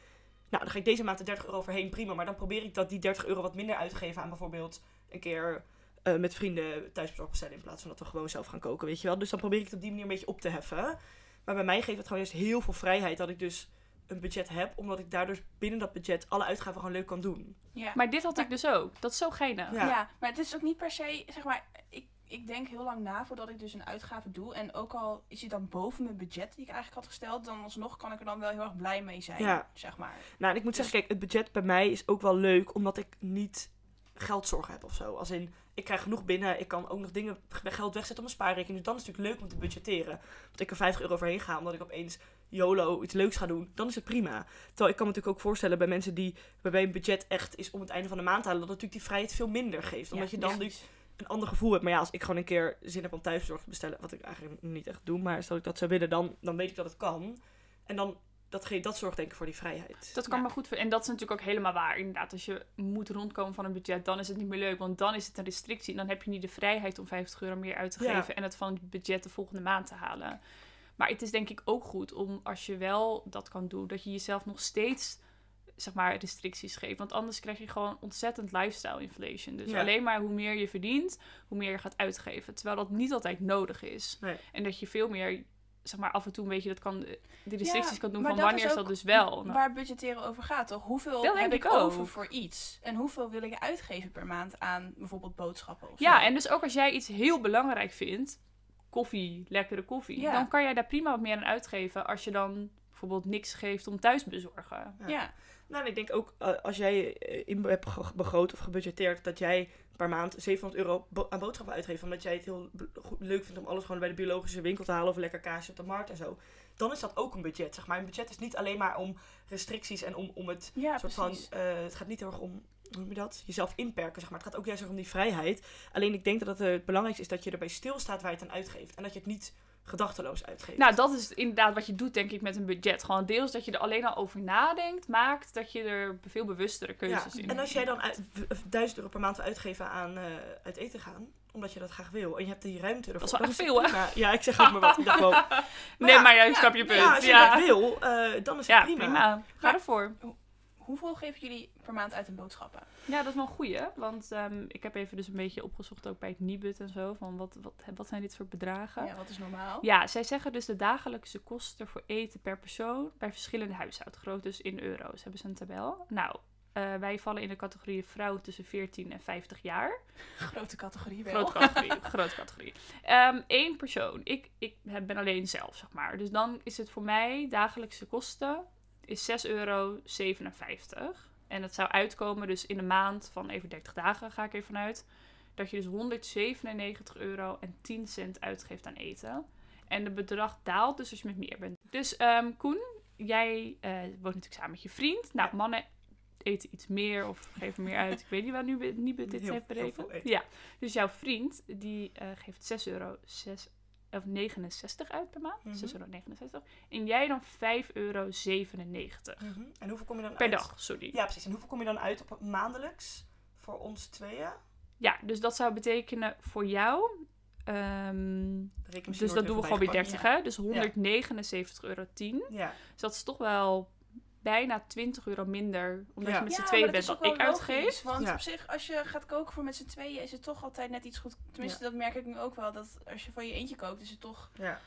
nou, dan ga ik deze maand de 30 euro overheen, prima. Maar dan probeer ik dat die 30 euro wat minder uit te geven aan bijvoorbeeld een keer eh, met vrienden thuisbezorgd bestellen in plaats van dat we gewoon zelf gaan koken, weet je wel. Dus dan probeer ik het op die manier een beetje op te heffen. Maar bij mij geeft het gewoon juist heel veel vrijheid dat ik dus een budget heb, omdat ik daar dus binnen dat budget alle uitgaven gewoon leuk kan doen. Ja. Maar dit had ik dus ook. Dat is zo geinig. Ja. Ja. maar het is ook niet per se, zeg maar, ik, ik denk heel lang na voordat ik dus een uitgave doe. En ook al is het dan boven mijn budget die ik eigenlijk had gesteld, dan alsnog kan ik er dan wel heel erg blij mee zijn, Ja. zeg maar. Nou, en ik moet zeggen, kijk, het budget bij mij is ook wel leuk, omdat ik niet geldzorgen heb of zo. Als in, ik krijg genoeg binnen, ik kan ook nog dingen, geld wegzetten op mijn spaarrekening. Dus dan is het natuurlijk leuk om te budgetteren. Dat ik er 50 euro overheen ga, omdat ik opeens YOLO iets leuks ga doen, dan is het prima. Terwijl ik kan me natuurlijk ook voorstellen bij mensen die, waarbij een budget echt is om het einde van de maand te halen, dat natuurlijk die vrijheid veel minder geeft. Omdat Ja, je dan ja. dus een ander gevoel hebt. Maar ja, als ik gewoon een keer zin heb om thuisbezorgd te bestellen, wat ik eigenlijk niet echt doe, maar stel ik dat zou willen, dan, dan weet ik dat het kan. En dan, dat, geeft, dat zorgt denk ik voor die vrijheid. Dat kan Ja. me goed. En dat is natuurlijk ook helemaal waar. Inderdaad, als je moet rondkomen van een budget, dan is het niet meer leuk. Want dan is het een restrictie. En dan heb je niet de vrijheid om 50 euro meer uit te Ja. geven. En het van het budget de volgende maand te halen. Maar het is denk ik ook goed om, als je wel dat kan doen, dat je jezelf nog steeds, zeg maar, restricties geeft. Want anders krijg je gewoon ontzettend lifestyle inflation. Dus Ja. alleen maar hoe meer je verdient, hoe meer je gaat uitgeven. Terwijl dat niet altijd nodig is. Nee. En dat je veel meer, zeg maar, af en toe een beetje dat kan, de restricties kan doen van dat wanneer is dat dus wel. Waar budgetteren over gaat, toch? Hoeveel Dat heb ik ik over voor iets? En hoeveel wil ik uitgeven per maand aan bijvoorbeeld boodschappen of Ja, zo? en dus ook als jij iets heel belangrijk vindt, koffie, lekkere koffie. Ja. Dan kan jij daar prima wat meer aan uitgeven als je dan bijvoorbeeld niks geeft om thuis te bezorgen. Ja. Ja. Nou, en ik denk ook eh, als jij eh, in hebt begroot of gebudgeteerd dat jij per maand 700 euro bo- aan boodschappen uitgeeft, omdat jij het heel leuk vindt om alles gewoon bij de biologische winkel te halen of lekker kaasje op de markt en zo. Dan is dat ook een budget, zeg maar. Een budget is niet alleen maar om restricties en om, om het Ja, soort precies. van, eh, het gaat niet heel erg om, hoe noem je dat? Jezelf inperken, zeg maar. Het gaat ook juist om die vrijheid. Alleen ik denk dat het, eh, het belangrijkste is dat je erbij stilstaat waar je het aan uitgeeft. En dat je het niet gedachteloos uitgeeft. Nou, dat is inderdaad wat je doet, denk ik, met een budget. Gewoon deels dat je er alleen al over nadenkt, maakt dat je er veel bewustere keuzes ja. in En als jij dan uit- 1000 euro per maand wil uitgeven aan eh, uit eten gaan, omdat je dat graag wil, en je hebt die ruimte ervoor. is wel echt veel, hè? Ja, ik zeg ook maar wat. Ik dacht nee, ja, maar ja, ik ja, snap je punt. ja, als je Ja, dat wil, eh, dan is het prima. prima. Ga Maar- ervoor. Hoeveel geven jullie per maand uit aan boodschappen? Ja, dat is wel een goeie. Want ehm, ik heb even dus een beetje opgezocht ook bij het Nibud en zo. Van wat, wat, wat zijn dit voor bedragen? Ja, wat is normaal? Ja, zij zeggen dus de dagelijkse kosten voor eten per persoon bij verschillende huishoudgroottes dus in euro's. Hebben ze een tabel? Nou, eh, wij vallen in de categorie vrouw tussen 14 en 50 jaar. Grote categorie wel. Grote categorie. grote categorie. Eén Eén persoon. Ik, ik ben alleen zelf, zeg maar. Dus dan is het voor mij dagelijkse kosten is 6,57 euro. En dat zou uitkomen dus in een maand van even 30 dagen, ga ik even vanuit. Dat je dus 197 euro en 10 cent uitgeeft aan eten. En het bedrag daalt dus als je met meer bent. Dus ehm, Koen, jij eh, woont natuurlijk samen met je vriend. Nou, Ja. mannen eten iets meer of geven meer uit. Ik weet niet waar nu Nibud dit Heel- heeft berekend. Ja, dus jouw vriend die eh, geeft 6 euro 6, of 69 uit per maand. Mhm. 6,69 euro. En jij dan 5,97 euro. Mhm. En hoeveel kom je dan Per uit? dag, sorry. Ja, precies. En hoeveel kom je dan uit op maandelijks voor ons tweeën? Ja, dus dat zou betekenen voor jou. ehm, dus dat doen we gewoon weer erbij 30, hè? Dus 179,10 euro. Ja. Dus dat is toch wel bijna 20 euro minder. Omdat Ja. je met z'n Ja, tweeën bent ook ik logisch, uitgeef. Want Ja. op zich, als je gaat koken voor met z'n tweeën, is het toch altijd net iets goed. Tenminste, dat merk ik nu ook wel. Dat als je voor je eentje kookt, is het toch. ja.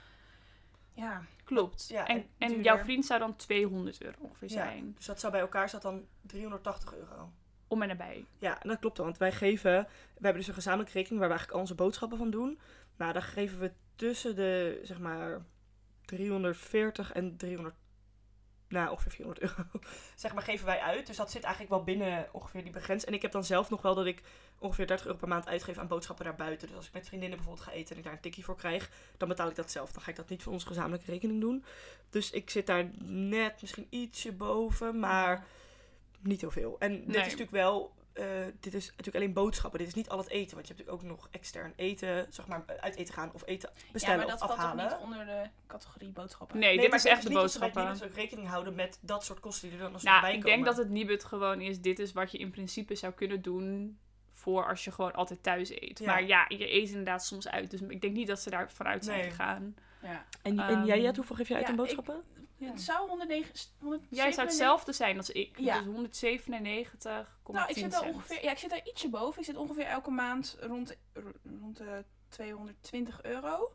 Ja, Klopt. Ja, en, en en jouw vriend zou dan 200 euro ongeveer Ja. zijn. Dus dat zou bij elkaar staat dan 380 euro. Om en nabij. Ja, dat klopt dan. Want wij geven... We hebben dus een gezamenlijke rekening waar we eigenlijk al onze boodschappen van doen. Nou, daar geven we tussen de, zeg maar, 340 en 300... Nou, ongeveer 400 euro. zeg maar, geven wij uit. Dus dat zit eigenlijk wel binnen ongeveer die begrens. En ik heb dan zelf nog wel dat ik ongeveer 30 euro per maand uitgeef aan boodschappen daarbuiten. Dus als ik met vriendinnen bijvoorbeeld ga eten en ik daar een tikkie voor krijg, dan betaal ik dat zelf. Dan ga ik dat niet voor onze gezamenlijke rekening doen. Dus ik zit daar net misschien ietsje boven, maar niet heel veel. En dit Nee. is natuurlijk wel, eh, dit is natuurlijk alleen boodschappen. Dit is niet al het eten, want je hebt natuurlijk ook nog extern eten, zeg maar uit eten gaan of eten ja bestellen maar dat of valt toch afhalen. niet onder de categorie boodschappen? Nee, dit maar is ik echt de dus dat ze boodschappen. Nibud ook rekening houden met dat soort kosten die er dan als Nou, bij ik komen. denk dat het Nibud gewoon is. Dit is wat je in principe zou kunnen doen voor als je gewoon altijd thuis eet. Ja. Maar ja, je eet inderdaad soms uit. Dus ik denk niet dat ze daar vanuit zijn Nee. gegaan. Ja. En, en Ehm, jij, Jet, hoeveel geef je uit ja, aan ik- Het zou 109, 197... Jij zou hetzelfde zijn als ik. Ja. Dus 197,10 Nou, ik zit daar ongeveer, ja, ik zit daar ietsje boven. Ik zit ongeveer elke maand rond, rond de 220 euro,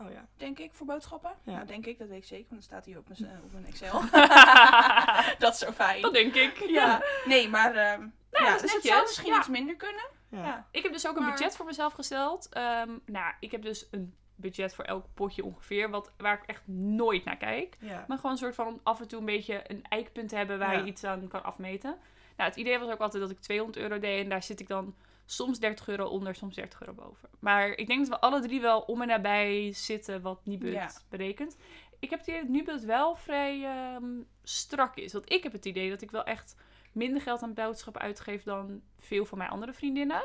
Oh ja. denk ik, voor boodschappen. Ja. Nou, denk ik, dat weet ik zeker, want het staat hier op mijn, op mijn Excel. dat is zo fijn. Dat denk ik. Ja, nee, maar ehm, ja, dus het zou misschien iets minder kunnen. Ja. Ik heb dus ook een Maar- budget voor mezelf gesteld. Ehm, nou, ik heb dus een budget voor elk potje ongeveer. Wat, waar ik echt nooit naar kijk. Ja. Maar gewoon een soort van af en toe een beetje een eikpunt hebben waar Ja. je iets aan kan afmeten. Nou, het idee was ook altijd dat ik 200 euro deed. En daar zit ik dan soms 30 euro onder, soms 30 euro boven. Maar ik denk dat we alle drie wel om en nabij zitten wat Nibud Ja. berekent. Ik heb het idee dat Nibud wel vrij ehm, strak is. Want ik heb het idee dat ik wel echt minder geld aan boodschappen uitgeef dan veel van mijn andere vriendinnen.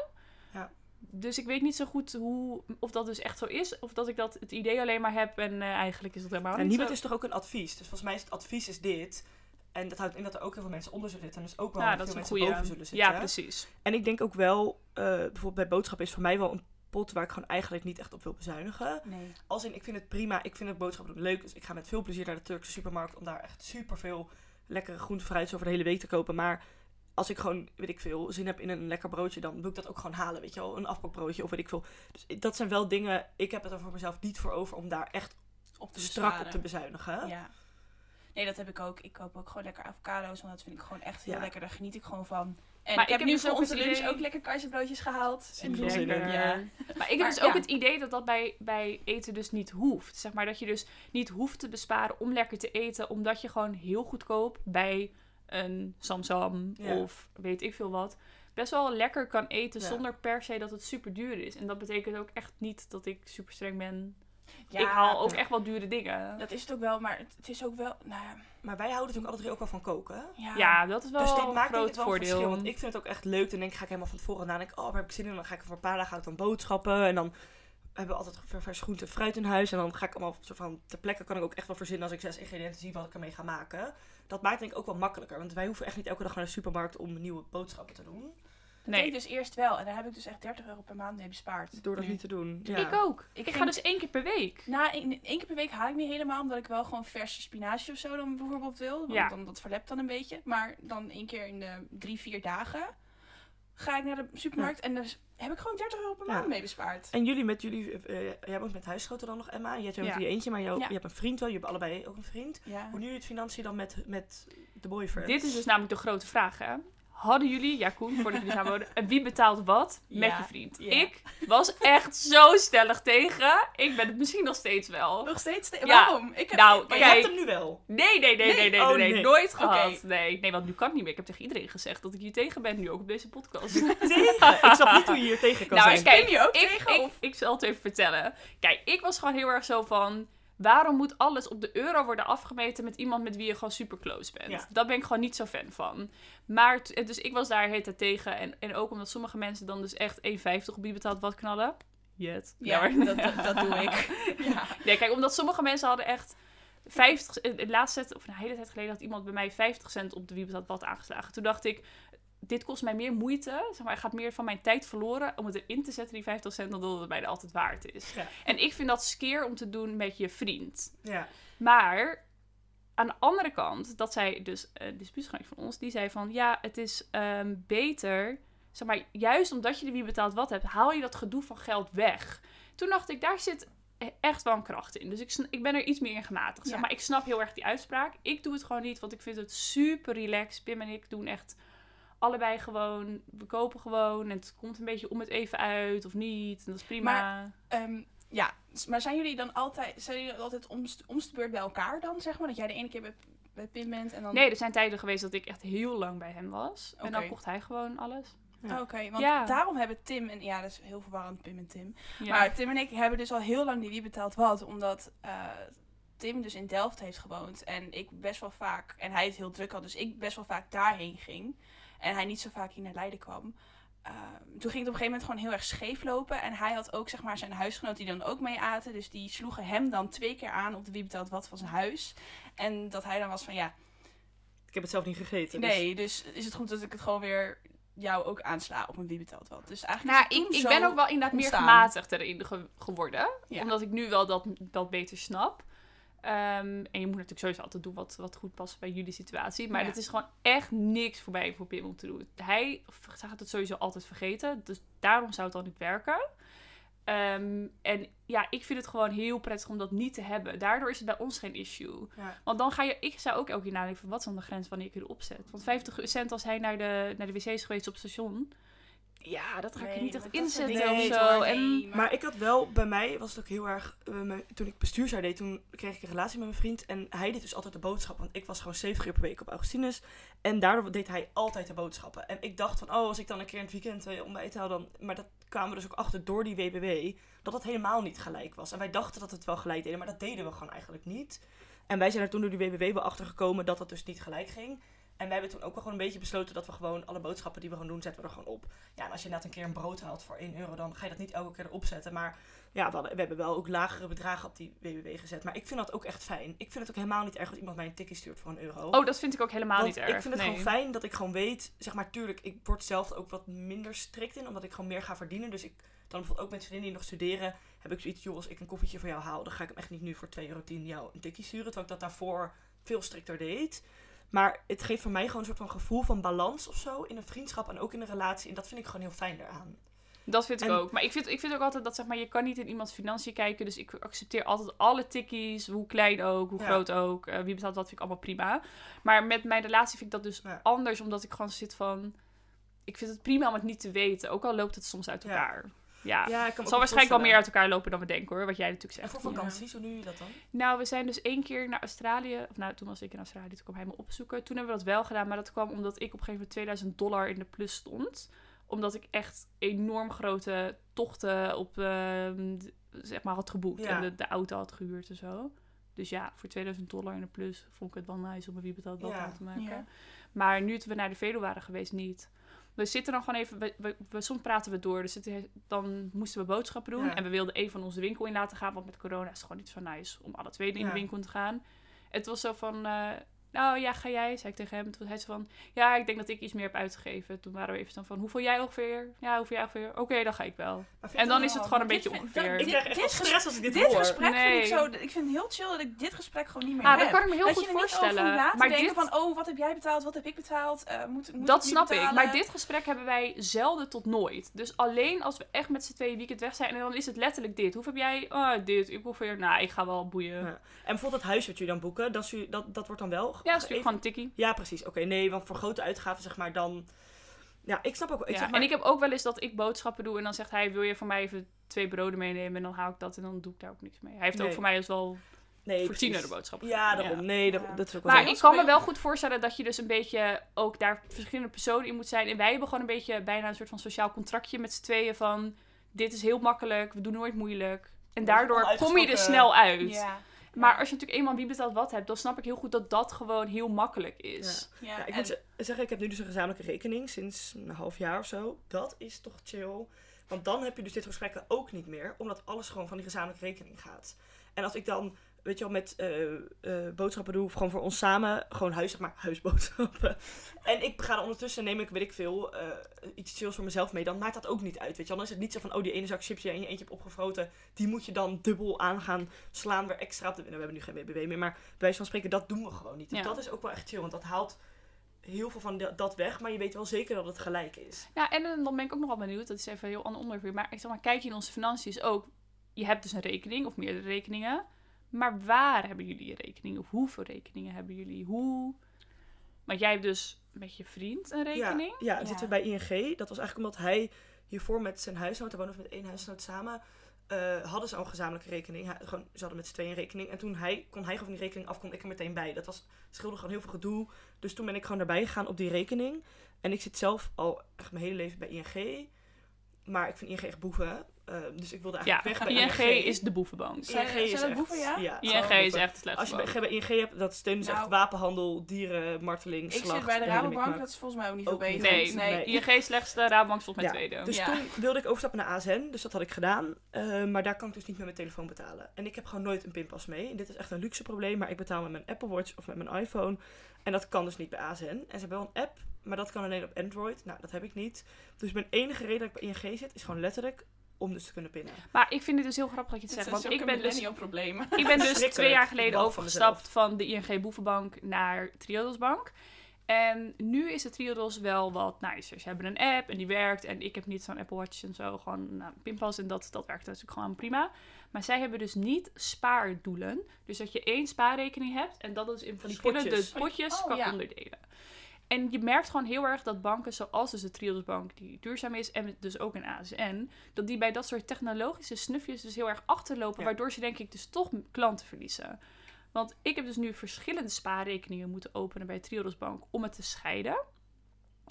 Dus ik weet niet zo goed hoe, of dat dus echt zo is. Of dat ik dat het idee alleen maar heb en eh, eigenlijk is dat helemaal En niet Nibud zo. is toch ook een advies? Dus volgens mij is het advies is dit. En dat houdt in dat er ook heel veel mensen onder zullen zitten. En dus ook wel Ja, veel dat een mensen boven zullen zitten. Ja, precies. En ik denk ook wel, eh, bijvoorbeeld bij boodschappen is voor mij wel een pot waar ik gewoon eigenlijk niet echt op wil bezuinigen. Nee. Als in, ik vind het prima, ik vind het boodschappen doen leuk. Dus ik ga met veel plezier naar de Turkse supermarkt om daar echt super veel lekkere groente fruit over de hele week te kopen. Maar als ik gewoon, weet ik veel, zin heb in een lekker broodje, dan wil ik dat ook gewoon halen, weet je wel. Een afbakbroodje of weet ik veel. Dus dat zijn wel dingen, ik heb het er voor mezelf niet voor over om daar echt Op te strak op te bezuinigen. Ja. Nee, dat heb ik ook. Ik koop ook gewoon lekker avocado's, want dat vind ik gewoon echt heel Ja. lekker. Daar geniet ik gewoon van. En Maar ik heb, ik heb nu dus voor ook onze lunch idee- ook lekker keizerbroodjes gehaald. Zin in. Ja. Maar ik heb Maar dus ook ja. het idee dat dat bij, bij eten dus niet hoeft. Zeg maar dat je dus niet hoeft te besparen om lekker te eten, omdat je gewoon heel goedkoop bij een Samsam Ja. of weet ik veel wat, best wel lekker kan eten Ja. zonder per se dat het super duur is. En dat betekent ook echt niet dat ik super streng ben. Ja, ik haal ook echt wel dure dingen. Dat is het ook wel, maar het, het is ook wel... Nou, ja, Maar wij houden natuurlijk alle drie ook wel van koken. ja. Ja, dat is wel dus een maakt denk groot ik wel voordeel. verschil. Want ik vind het ook echt leuk. Dan denk ik, ga ik helemaal van tevoren nadenken. Oh, waar heb ik zin in? Dan ga ik voor een paar dagen ga ik dan boodschappen. En dan hebben we altijd ver- vers groente en fruit in huis. En dan ga ik allemaal soort van ter plekke kan ik ook echt wel verzinnen als ik zes ingrediënten zie wat ik ermee ga maken. Dat maakt denk ik ook wel makkelijker. Want wij hoeven echt niet elke dag naar de supermarkt om nieuwe boodschappen te doen. Dat deed Nee, ik dus eerst wel. En daar heb ik dus echt 30 euro per maand mee bespaard. Door dat Nu. niet te doen. Ja. ik ook. Ik Ik, ga dus één keer per week. Na één één keer per week haal ik niet helemaal, omdat ik wel gewoon verse spinazie of zo dan bijvoorbeeld wil. Want Ja. dan, dat verlept dan een beetje. Maar dan één keer in de drie, vier dagen ga ik naar de supermarkt en daar heb ik gewoon 30 euro per Ja. maand mee bespaard. En jullie met jullie, eh, jij woont met huisgenoten dan nog Emma. Je hebt jou Ja. met je eentje, maar jou, Ja. je hebt een vriend wel. Je hebt allebei ook een vriend. Ja. Hoe jullie het financiën dan met, met de boyfriend? Dit is dus namelijk de grote vraag, hè. Hadden jullie, ja Koen, voordat jullie wonen, en wie betaalt wat met Ja, je vriend? ja. Ik was echt zo stellig tegen. Ik ben het misschien nog steeds wel. Nog steeds? ste- Ja. Waarom? Ik heb, Nou, Maar je hebt hem nu wel. Nee, nee, nee, nee, nee, nee, Oh, nee, nee. nooit Oké. gehad. Nee, nee, want nu kan het niet meer. Ik heb tegen iedereen gezegd dat ik hier tegen ben, nu ook op deze podcast. Tegen. Ik snap niet hoe je hier tegen kan Nou, zijn. kijk, Ben je ook ik, tegen, ik, of? ik zal het even vertellen. Kijk, ik was gewoon heel erg zo van... Waarom moet alles op de euro worden afgemeten met iemand met wie je gewoon super close bent? Ja. Daar ben ik gewoon niet zo fan van. Maar, dus ik was daar het tegen. En, en ook omdat sommige mensen dan dus echt 1,50 op wie betaald wat knallen. Jet. Ja, dat, dat, dat doe ik. Ja. Nee, kijk, omdat sommige mensen hadden echt 50... eh, De laatste of een hele tijd geleden, had iemand bij mij 50 cent op de wie betaald wat aangeslagen. Toen dacht ik, dit kost mij meer moeite. Zeg maar, er gaat meer van mijn tijd verloren om het erin te zetten, die 50 cent, dan dat het mij altijd waard is. Ja. En ik vind dat skeer om te doen met je vriend. Ja. Maar aan de andere kant, dat zei dus eh, een dispuutgenoot van ons, die zei van ja, het is ehm, beter, zeg maar, juist omdat je de wie betaalt wat hebt, haal je dat gedoe van geld weg. Toen dacht ik, daar zit e- echt wel een kracht in. Dus ik, ik ben er iets meer in gematigd. Zeg Ja. maar ik snap heel erg die uitspraak. Ik doe het gewoon niet, want ik vind het super relaxed. Pim en ik doen echt allebei gewoon, we kopen gewoon en het komt een beetje om het even uit of niet. En dat is prima. Maar- Ehm, ja, maar zijn jullie dan altijd, zijn jullie altijd omst, omstebeurt bij elkaar dan, zeg maar? Dat jij de ene keer bij, bij Pim bent en dan... Nee, er zijn tijden geweest dat ik echt heel lang bij hem was. En dan kocht hij gewoon alles. Oh, Oké, want Ja. daarom hebben Tim en... Ja, dat is heel verwarrend, Pim en Tim. Ja. Maar Tim en ik hebben dus al heel lang die wie betaalt wat. Omdat eh, Tim dus in Delft heeft gewoond. En ik best wel vaak... En hij het heel druk had. Dus ik best wel vaak daarheen ging. En hij niet zo vaak hier naar Leiden kwam. Ehm, toen ging het op een gegeven moment gewoon heel erg scheef lopen. En hij had ook zeg maar zijn huisgenoot die dan ook mee aten. Dus die sloegen hem dan twee keer aan op de wie betaalt wat van zijn huis. En dat hij dan was van ja, Ik heb het zelf niet gegeten. dus- nee, dus is het goed dat ik het gewoon weer jou ook aansla op een wie betaalt wat. Dus eigenlijk Nou, ik, ik ben ook wel inderdaad meer ontstaan. gematigd erin ge- geworden. Ja. Omdat ik nu wel dat, dat beter snap. Ehm, en je moet natuurlijk sowieso altijd doen wat, wat goed past bij jullie situatie. Maar Ja. het is gewoon echt niks voor mij voor Pim om te doen. Hij gaat het sowieso altijd vergeten. Dus daarom zou het al niet werken. Ehm, en ja, ik vind het gewoon heel prettig om dat niet te hebben. Daardoor is het bij ons geen issue. Ja. Want dan ga je, ik zou ook elke keer nadenken van wat is dan de grens wanneer ik erop zet. Want 50 cent als hij naar de, naar de wc is geweest op station. Ja, dat ga ik Nee, niet echt inzetten dingen of niet, zo. hoor, En Maar ik had wel, bij mij was het ook heel erg, eh, mijn- toen ik bestuursjaar deed, toen kreeg ik een relatie met mijn vriend. En hij deed dus altijd de boodschap, want ik was gewoon 70 uur per week op Augustinus. En daardoor deed hij altijd de boodschappen. En ik dacht van, oh, als ik dan een keer in het weekend uh, ontbijt haal, dan... Maar dat kwamen we dus ook achter door die WBW, dat dat helemaal niet gelijk was. En wij dachten dat het wel gelijk deden, maar dat deden we gewoon eigenlijk niet. En wij zijn er toen door die WBW wel achter gekomen dat dat dus niet gelijk ging. En wij hebben toen ook wel gewoon een beetje besloten dat we gewoon alle boodschappen die we gaan doen, zetten we er gewoon op. Ja, en als je inderdaad een keer een brood haalt voor 1 euro, dan ga je dat niet elke keer erop zetten. Maar ja, we, hadden- we hebben wel ook lagere bedragen op die WBW gezet. Maar ik vind dat ook echt fijn. Ik vind het ook helemaal niet erg als iemand mij een tikkie stuurt voor een euro. Oh, dat vind ik ook helemaal Want niet erg. ik vind het nee. gewoon fijn dat ik gewoon weet, zeg maar, tuurlijk, ik word zelf ook wat minder strikt in, omdat ik gewoon meer ga verdienen. Dus ik, dan bijvoorbeeld ook met vriendinnen die nog studeren, heb ik zoiets, joh, als ik een koffietje voor jou haal, dan ga ik hem echt niet nu voor 2,10 euro jou een tikkie sturen. Terwijl ik dat daarvoor veel strikter deed. Maar het geeft voor mij gewoon een soort van gevoel van balans of zo in een vriendschap en ook in een relatie. En dat vind ik gewoon heel fijn daaraan. Dat vind ik En- ook. Maar ik vind, ik vind ook altijd dat zeg maar, je kan niet in iemands financiën kijken. Dus ik accepteer altijd alle tikkies, hoe klein ook, hoe Ja. groot ook. eh, wie betaalt wat vind ik allemaal prima. Maar met mijn relatie vind ik dat dus Ja. anders, omdat ik gewoon zit van... ik vind het prima om het niet te weten. Ook al loopt het soms uit elkaar. Ja. Ja, ik kan me Het zal waarschijnlijk wel meer uit elkaar lopen dan we denken hoor. Wat jij natuurlijk En zegt. voor vakanties, hoe doe je dat dan? Nou, we zijn dus één keer naar Australië. Of nou, toen was ik in Australië. Toen kwam hij me opzoeken. Toen hebben we dat wel gedaan. Maar dat kwam omdat ik op een gegeven moment 2000 dollar in de plus stond. Omdat ik echt enorm grote tochten op, ehm, zeg maar, had geboekt. Ja. En de, de auto had gehuurd en zo. Dus ja, voor 2000 dollar in de plus vond ik het wel nice om een wie betaald wel Ja. te maken. Ja. Maar nu toen we naar de Veluwe waren geweest, niet. We zitten dan gewoon even, we, we, we- soms praten we door. Dus het, dan moesten we boodschappen doen. Ja. En we wilden even van onze winkel in laten gaan. Want met corona is het gewoon niet zo nice om alle twee in Ja. de winkel te gaan. Het was zo van, eh, nou ja, ga jij? Zei ik tegen hem. Toen hij zo van, ja, ik denk dat ik iets meer heb uitgegeven. Toen waren we even dan van, hoeveel jij ongeveer? Ja, hoeveel jij ongeveer? Oké, dan ga ik wel. En dan is het gewoon een beetje vind- ongeveer. Ik dit- krijg echt wel dit stress als ik dit, Dit hoor. gesprek vind ik zo... Ik vind het heel chill dat ik dit gesprek gewoon niet meer Ah, heb. dat kan ik me heel dat goed je niet voorstellen. maar denken dit, van, oh, wat heb jij betaald, wat heb ik betaald? Eh, moet, moet dat ik snap ik. Maar dit gesprek hebben wij zelden tot nooit. Dus alleen als we echt met z'n tweeën weekend weg zijn. En dan is het letterlijk dit. Hoeveel heb jij? Oh, dit. Ik hoef weer. Nou, ik ga wel boeien. Ja. En bijvoorbeeld het huis wat jullie dan boeken, dat, dat, dat wordt dan wel... Ja, dat is natuurlijk even- gewoon een tikkie. Ja, precies. Oké, nee, want voor grote uitgaven, zeg maar, dan... Ja, ik snap ook wel. Ik Ja, zeg maar, En ik heb ook wel eens dat ik boodschappen doe en dan zegt hij, wil je voor mij even twee broden meenemen? En dan haal ik dat en dan doe ik daar ook niks mee. Hij heeft ook voor mij dus wel nee, voorzienere boodschappen. Ja, daarom. Ja. Nee, dat, Ja. dat is ook wel Maar ik kan me wel goed voorstellen dat je dus een beetje ook daar verschillende personen in moet zijn. En wij hebben gewoon een beetje bijna een soort van sociaal contractje met z'n tweeën van, dit is heel makkelijk, we doen nooit moeilijk. En daardoor kom je er snel uit. Ja. Maar als je natuurlijk eenmaal wie betaalt wat hebt, dan snap ik heel goed dat dat gewoon heel makkelijk is. Ja, Ja, ik en- moet ze- zeggen, ik heb nu dus een gezamenlijke rekening sinds een half jaar of zo. Dat is toch chill. Want dan heb je dus dit gesprekken ook niet meer, omdat alles gewoon van die gezamenlijke rekening gaat. En als ik dan, weet je wel, met eh, boodschappen doe, gewoon voor ons samen, gewoon huis, zeg maar, huisboodschappen. en ik ga dan ondertussen, neem ik, weet ik veel, eh, iets chills voor mezelf mee, dan maakt dat ook niet uit, weet je wel. Dan is het niet zo van, oh, die ene zak chips die je in je eentje hebt opgefroten, die moet je dan dubbel aan gaan slaan, weer extra op de... Nou, we hebben nu geen WBW meer, maar bij wijze van spreken, dat doen we gewoon niet. Dat is ook wel echt chill, want dat haalt heel veel van dat- weg, maar je weet wel zeker dat het gelijk is. Ja, en dan ben ik ook nog wel benieuwd, dat is even een heel ander onderwerp. Maar ik zeg maar, kijk je in onze financiën ook, je hebt dus een rekening of meerdere rekeningen. Maar waar hebben jullie je rekening? Of hoeveel rekeningen hebben jullie? Hoe? Want jij hebt dus met je vriend een rekening. Ja, ja, Ja. zitten we bij ING. Dat was eigenlijk omdat hij hiervoor met zijn huisnoot, hij woonde met één huisnoot samen, eh, hadden ze al een gezamenlijke rekening. Hij, gewoon, ze hadden met z'n tweeën een rekening. En toen hij, kon hij gewoon die rekening af, kon ik er meteen bij. Dat was, scheelde gewoon heel veel gedoe. Dus toen ben ik gewoon erbij gegaan op die rekening. En ik zit zelf al echt mijn hele leven bij ING. Maar ik vind ING echt boeven. Eh, dus ik wilde Ja, eigenlijk weg bij ING ING. is de boevenbank. ING zijn is dat echt- boeven, ja? Ja, ING is boeven. echt slecht. Als je bij, bij ING hebt, dat steunen echt Nou. wapenhandel, dieren, marteling, ik slacht. zit bij de Rabobank, dat is volgens mij ook niet Ook veel niet. beter. Nee, Nee. ING is slechtste, Rabobank is volgens mij Ja, tweede. Dus Ja. toen wilde ik overstappen naar ASN, dus dat had ik gedaan. Eh, maar daar kan ik dus niet met mijn telefoon betalen. En ik heb gewoon nooit een pinpas mee. En dit is echt een luxe probleem, maar ik betaal met mijn Apple Watch of met mijn iPhone. En dat kan dus niet bij ASN. En ze hebben wel een app, maar dat kan alleen op Android. Nou, dat heb ik niet. Dus mijn enige reden dat ik bij ING zit, is gewoon letterlijk om dus te kunnen pinnen. Maar ik vind het dus heel grappig dat je het Dit zegt. is Want ook ik ben dus probleem. Ik ben dus twee jaar geleden overgestapt van de ING Boevenbank naar Triodos Bank. En nu is de Triodos wel wat nicer. Ze hebben een app en die werkt. En ik heb niet zo'n Apple Watch en zo. Gewoon nou, pinpas en dat, dat werkt natuurlijk gewoon prima. Maar zij hebben dus niet spaardoelen. Dus dat je één spaarrekening hebt. En dat is in van die Potjes. potjes, potjes Oh, kan ja. onderdelen. En je merkt gewoon heel erg dat banken zoals dus de Triodos Bank, die duurzaam is, en dus ook een ASN, dat die bij dat soort technologische snufjes dus heel erg achterlopen, Ja. waardoor ze denk ik dus toch klanten verliezen. Want ik heb dus nu verschillende spaarrekeningen moeten openen bij Triodos Bank om het te scheiden.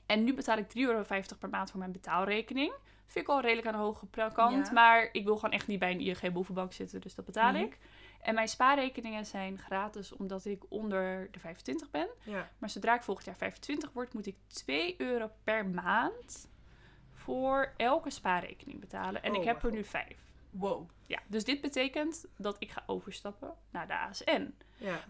En nu betaal ik 3,50 euro per maand voor mijn betaalrekening. Vind ik al redelijk aan de hoge kant. Ja. Maar ik wil gewoon echt niet bij een ING boevenbank zitten, dus dat betaal Mhm. ik. En mijn spaarrekeningen zijn gratis omdat ik onder de 25 ben. Ja. Maar zodra ik volgend jaar 25 word, moet ik 2 euro per maand voor elke spaarrekening betalen. En Oh, ik heb er nu 5. Wow. Ja, dus dit betekent dat ik ga overstappen naar de ASN. Ja.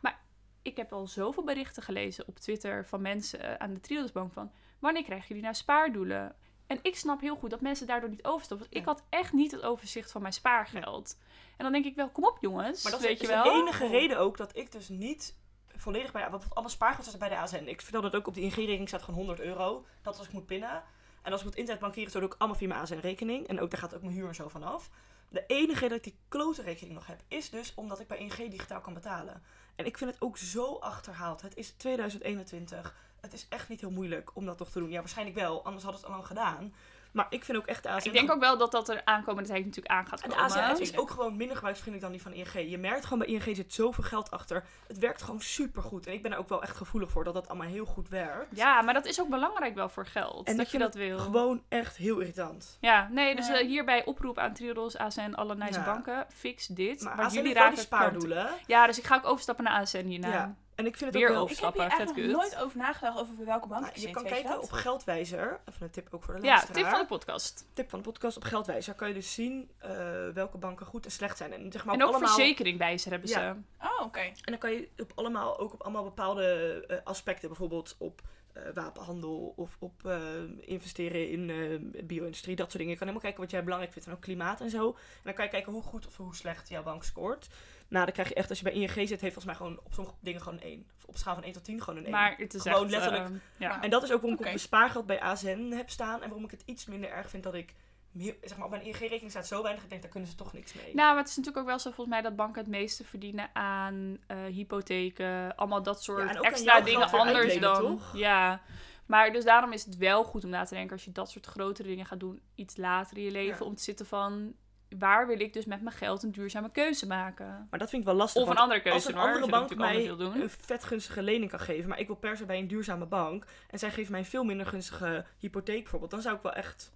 Ik heb al zoveel berichten gelezen op Twitter van mensen aan de Triodosbank van... Wanneer krijgen jullie nou spaardoelen? En ik snap heel goed dat mensen daardoor niet overstappen. Want ik had echt niet het overzicht van mijn spaargeld. En dan denk ik wel, kom op jongens, Maar dat weet is je de wel. enige reden ook dat ik dus niet volledig bij... Want alle spaargeld staat bij de ASN. Ik vertelde het ook op de ING-rekening staat gewoon 100 euro. Dat als ik moet pinnen. En als ik moet internetbankieren, zo doe ik allemaal via mijn ASN-rekening. En ook daar gaat ook mijn huur en zo vanaf. De enige reden dat ik die klote rekening nog heb, is dus omdat ik bij ING digitaal kan betalen. En ik vind het ook zo achterhaald. Het is 2021. Het is echt niet heel moeilijk om dat toch te doen. Ja, waarschijnlijk wel, anders hadden ze het al lang gedaan. Maar ik vind ook echt de ASN... Ik denk ook wel dat dat er aankomende tijd natuurlijk aan gaat En de komen. ASN is ook gewoon minder gebruiksvriendelijk dan die van ING. Je merkt gewoon bij ING zit zoveel geld achter. Het werkt gewoon super goed. En ik ben er ook wel echt gevoelig voor dat dat allemaal heel goed werkt. Ja, maar dat is ook belangrijk wel voor geld. En dat je dat wil. Gewoon echt heel irritant. Ja, nee, dus Ja. eh, hierbij oproep aan Triodos, ASN, alle Ja. banken. Fix dit. Maar want ASN jullie raken spaardoelen. Ja, dus ik ga ook overstappen naar ASN hierna. Ja. En ik vind het Weer ook wel... over. Ik heb hier eigenlijk nooit over nagedacht over bij welke bank Nou, je zit. kan kijken dat? op Geldwijzer. Even een tip ook voor de Ja, luisteraar. tip van de podcast. Tip van de podcast op Geldwijzer kan je dus zien eh, welke banken goed en slecht zijn. En, zeg maar, En ook allemaal, verzekeringwijzer hebben ze. Ja. Oh, oké. En dan kan je op allemaal, ook op allemaal bepaalde eh, aspecten, bijvoorbeeld op eh, wapenhandel of op eh, investeren in eh bio-industrie, dat soort dingen. Je kan helemaal kijken wat jij belangrijk vindt en ook klimaat en zo. En dan kan je kijken hoe goed of hoe slecht jouw bank scoort. Nou, dan krijg je echt, als je bij ING zit, heeft volgens mij gewoon op sommige dingen gewoon een 1. Of op schaal van 1 tot 10 gewoon een 1. Maar het is Gewoon echt... letterlijk- eh, ja. En dat is ook waarom ik op mijn spaargeld bij ASN heb staan. En waarom ik het iets minder erg vind dat ik... meer- Zeg maar, op mijn ING-rekening staat zo weinig. Ik denk, daar kunnen ze toch niks mee. Nou, maar het is natuurlijk ook wel zo volgens mij dat banken het meeste verdienen aan eh, hypotheken, allemaal dat soort Ja, en ook aan extra dingen anders dan. toch? Ja. Maar dus daarom is het wel goed om na te denken als je dat soort grotere dingen gaat doen, iets later in je leven, Ja. om te zitten van waar wil ik dus met mijn geld een duurzame keuze maken? Maar dat vind ik wel lastig. Of een andere keuze als een andere bank mij een vet gunstige lening kan geven, maar ik wil per se bij een duurzame bank en zij geven mij een veel minder gunstige hypotheek bijvoorbeeld, dan zou ik wel echt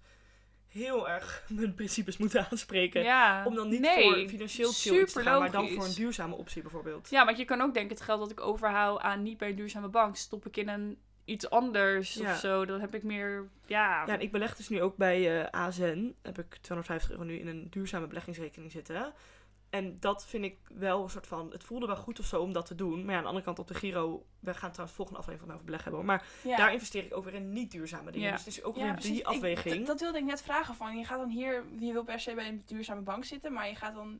heel erg mijn principes moeten aanspreken. Ja. Om dan niet nee, voor financieel chill te gaan, maar dan voor een duurzame optie bijvoorbeeld. Ja, want je kan ook denken, het geld dat ik overhoud aan niet bij een duurzame bank, stop ik in een iets anders Ja. of zo. Dan heb ik meer, ja... Ja, en ik beleg dus nu ook bij eh ASN. Heb ik 250 euro nu in een duurzame beleggingsrekening zitten. En dat vind ik wel een soort van... Het voelde wel goed of zo om dat te doen. Maar ja, aan de andere kant op de Giro... We gaan trouwens volgende aflevering van over beleggen hebben. Maar Ja. daar investeer ik ook weer in niet duurzame dingen. Ja. Dus het is ook Ja, weer precies. die afweging. dat wilde ik net vragen van, je gaat dan hier, je wil per se bij een duurzame bank zitten, maar je gaat dan,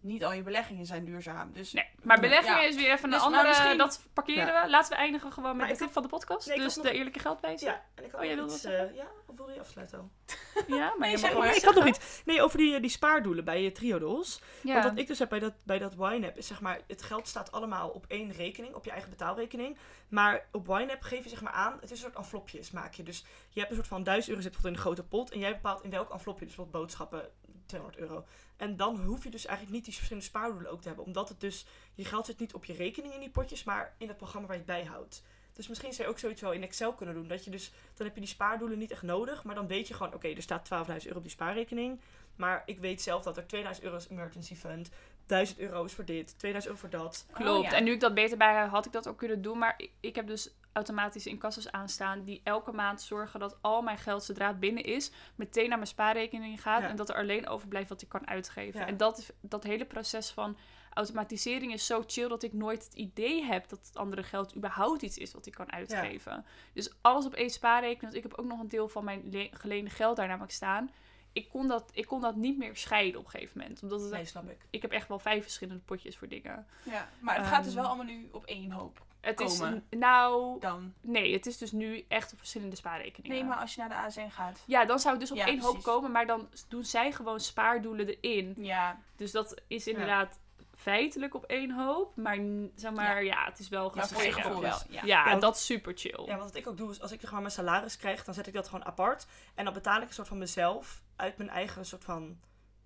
niet al je beleggingen zijn duurzaam. Dus Nee, maar beleggingen Ja. is weer even een Dus, maar andere. misschien- Dat parkeren we. Laten we eindigen gewoon met Maar de tip had- van de podcast. Nee, dus de nog- eerlijke geldwijzer. Ja, en ik had Oh, jij iets... wat eh, ja, of wil je afsluiten al? Ja, maar Nee, je zeg maar. ik had nog iets. Nee, over die, eh, die spaardoelen bij je Triodos. Ja. Want wat ik dus heb bij dat, bij dat YNAB is zeg maar, het geld staat allemaal op één rekening, op je eigen betaalrekening. Maar op YNAB geef je zeg maar aan, het is een soort envelopjes maak je. Dus je hebt een soort van 1000 euro zit bijvoorbeeld in een grote pot en jij bepaalt in welk envelopje, dus bijvoorbeeld boodschappen, 200 euro. En dan hoef je dus eigenlijk niet die verschillende spaardoelen ook te hebben. Omdat het dus, je geld zit niet op je rekening in die potjes, maar in het programma waar je het bijhoudt. Dus misschien zou je ook zoiets wel in Excel kunnen doen. Dat je dus, dan heb je die spaardoelen niet echt nodig. Maar dan weet je gewoon, oké, er staat 12.000 euro op die spaarrekening. Maar ik weet zelf dat er 2000 euro is emergency fund. 1000 euro is voor dit, 2000 euro voor dat. Klopt. Oh, ja. En nu ik dat beter bij heb, had ik dat ook kunnen doen. Maar ik, ik heb dus automatische incassers aanstaan die elke maand zorgen dat al mijn geld, zodra het binnen is, meteen naar mijn spaarrekening gaat. Ja. En dat er alleen overblijft wat ik kan uitgeven. Ja. En dat, is- dat hele proces van automatisering is zo chill dat ik nooit het idee heb dat het andere geld überhaupt iets is wat ik kan uitgeven. Dus alles op één spaarrekening. Want ik heb ook nog een deel van mijn le- geleende geld daar namelijk staan. Ik kon, dat, ik kon dat niet meer scheiden op een gegeven moment. Omdat het, Nee, snap ik. ik heb echt wel vijf verschillende potjes voor dingen. Ja, maar het gaat dus Ehm, wel allemaal nu op één hoop. Het is, nou, Dan. nee, het is dus nu echt op verschillende spaarrekeningen. Nee, maar als je naar de ASN gaat. Ja, dan zou het dus op Ja, één hoop komen, maar dan doen zij gewoon spaardoelen erin. Ja, Dus dat is inderdaad feitelijk op één hoop, maar zeg maar, ja, het is wel maar voor je gescheiden. gevoel wel. Ja, Ja. Ja, want- dat is super chill. Ja, want wat ik ook doe is als ik gewoon mijn salaris krijg, dan zet ik dat gewoon apart. En dan betaal ik een soort van mezelf uit mijn eigen soort van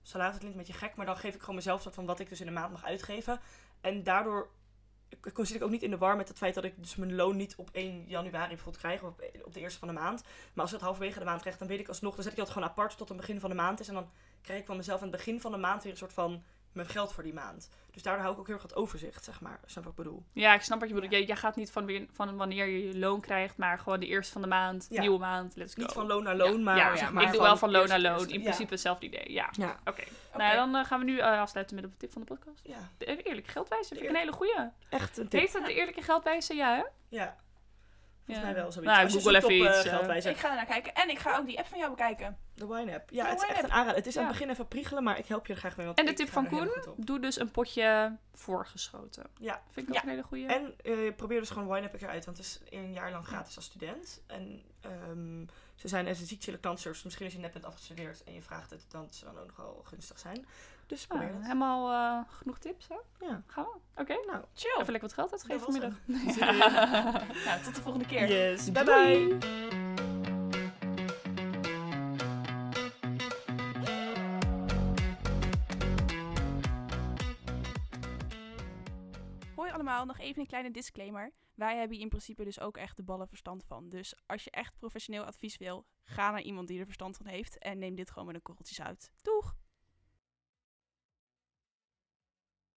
salaris. Het klinkt een beetje gek, maar dan geef ik gewoon mezelf een soort van wat ik dus in de maand mag uitgeven. En daardoor ik- zit ook niet in de war met het feit dat ik dus mijn loon niet op 1 januari bijvoorbeeld krijg. Of op, op de eerste van de maand. Maar als ik het halverwege de maand krijg, dan weet ik alsnog. Dan zet ik dat gewoon apart tot het begin van de maand is. En dan krijg ik van mezelf aan het begin van de maand weer een soort van mijn geld voor die maand. Dus daardoor hou ik ook heel erg het overzicht, zeg maar. Snap wat ik bedoel? Ja, ik snap wat je bedoelt. Ja. Jij, jij gaat niet van, van wanneer je je loon krijgt, maar gewoon de eerste van de maand, Ja. nieuwe maand, let's go. Niet van loon naar loon, Ja, maar zeg maar ik doe wel van loon naar loon. In principe hetzelfde idee. Ja, oké. Nou, dan eh, gaan we nu eh, afsluiten met de tip van de podcast. ja, De eerlijke geldwijzer vind ik een hele goeie. echt een tip. Heet dat de eerlijke geldwijzer? Ja, hè? Ja, volgens Ja. mij wel zoiets. Nou, Als Google even op, eh, iets, eh. geldwijzer. Ik ga er naar kijken. En ik ga ook die app van jou bekijken. De wine app. Ja, De het is echt een aanrader. Het is aan het begin even priegelen, maar ik help je er graag mee. Want En de tip van Koen? Doe dus een potje voorgeschoten. Ja. Vind ik ook een hele goeie. En eh, probeer dus gewoon wine app een keer uit, want het is een jaar lang gratis als student. En ehm, ze zijn een ziek chille klantservice. Misschien als je net bent afgestudeerd en je vraagt het, dan zou het ook nog wel gunstig zijn. Dus Ah, helemaal eh, genoeg tips, hè? Ja. Gaan we? Oké, Nou, Chill. even lekker wat geld uitgeven vanmiddag. Nou, tot de volgende keer. Yes, bye bye. Hoi allemaal, nog even een kleine disclaimer. Wij hebben hier in principe dus ook echt de ballen verstand van. Dus als je echt professioneel advies wil, ga naar iemand die er verstand van heeft en neem dit gewoon met een korreltjes uit. Doeg!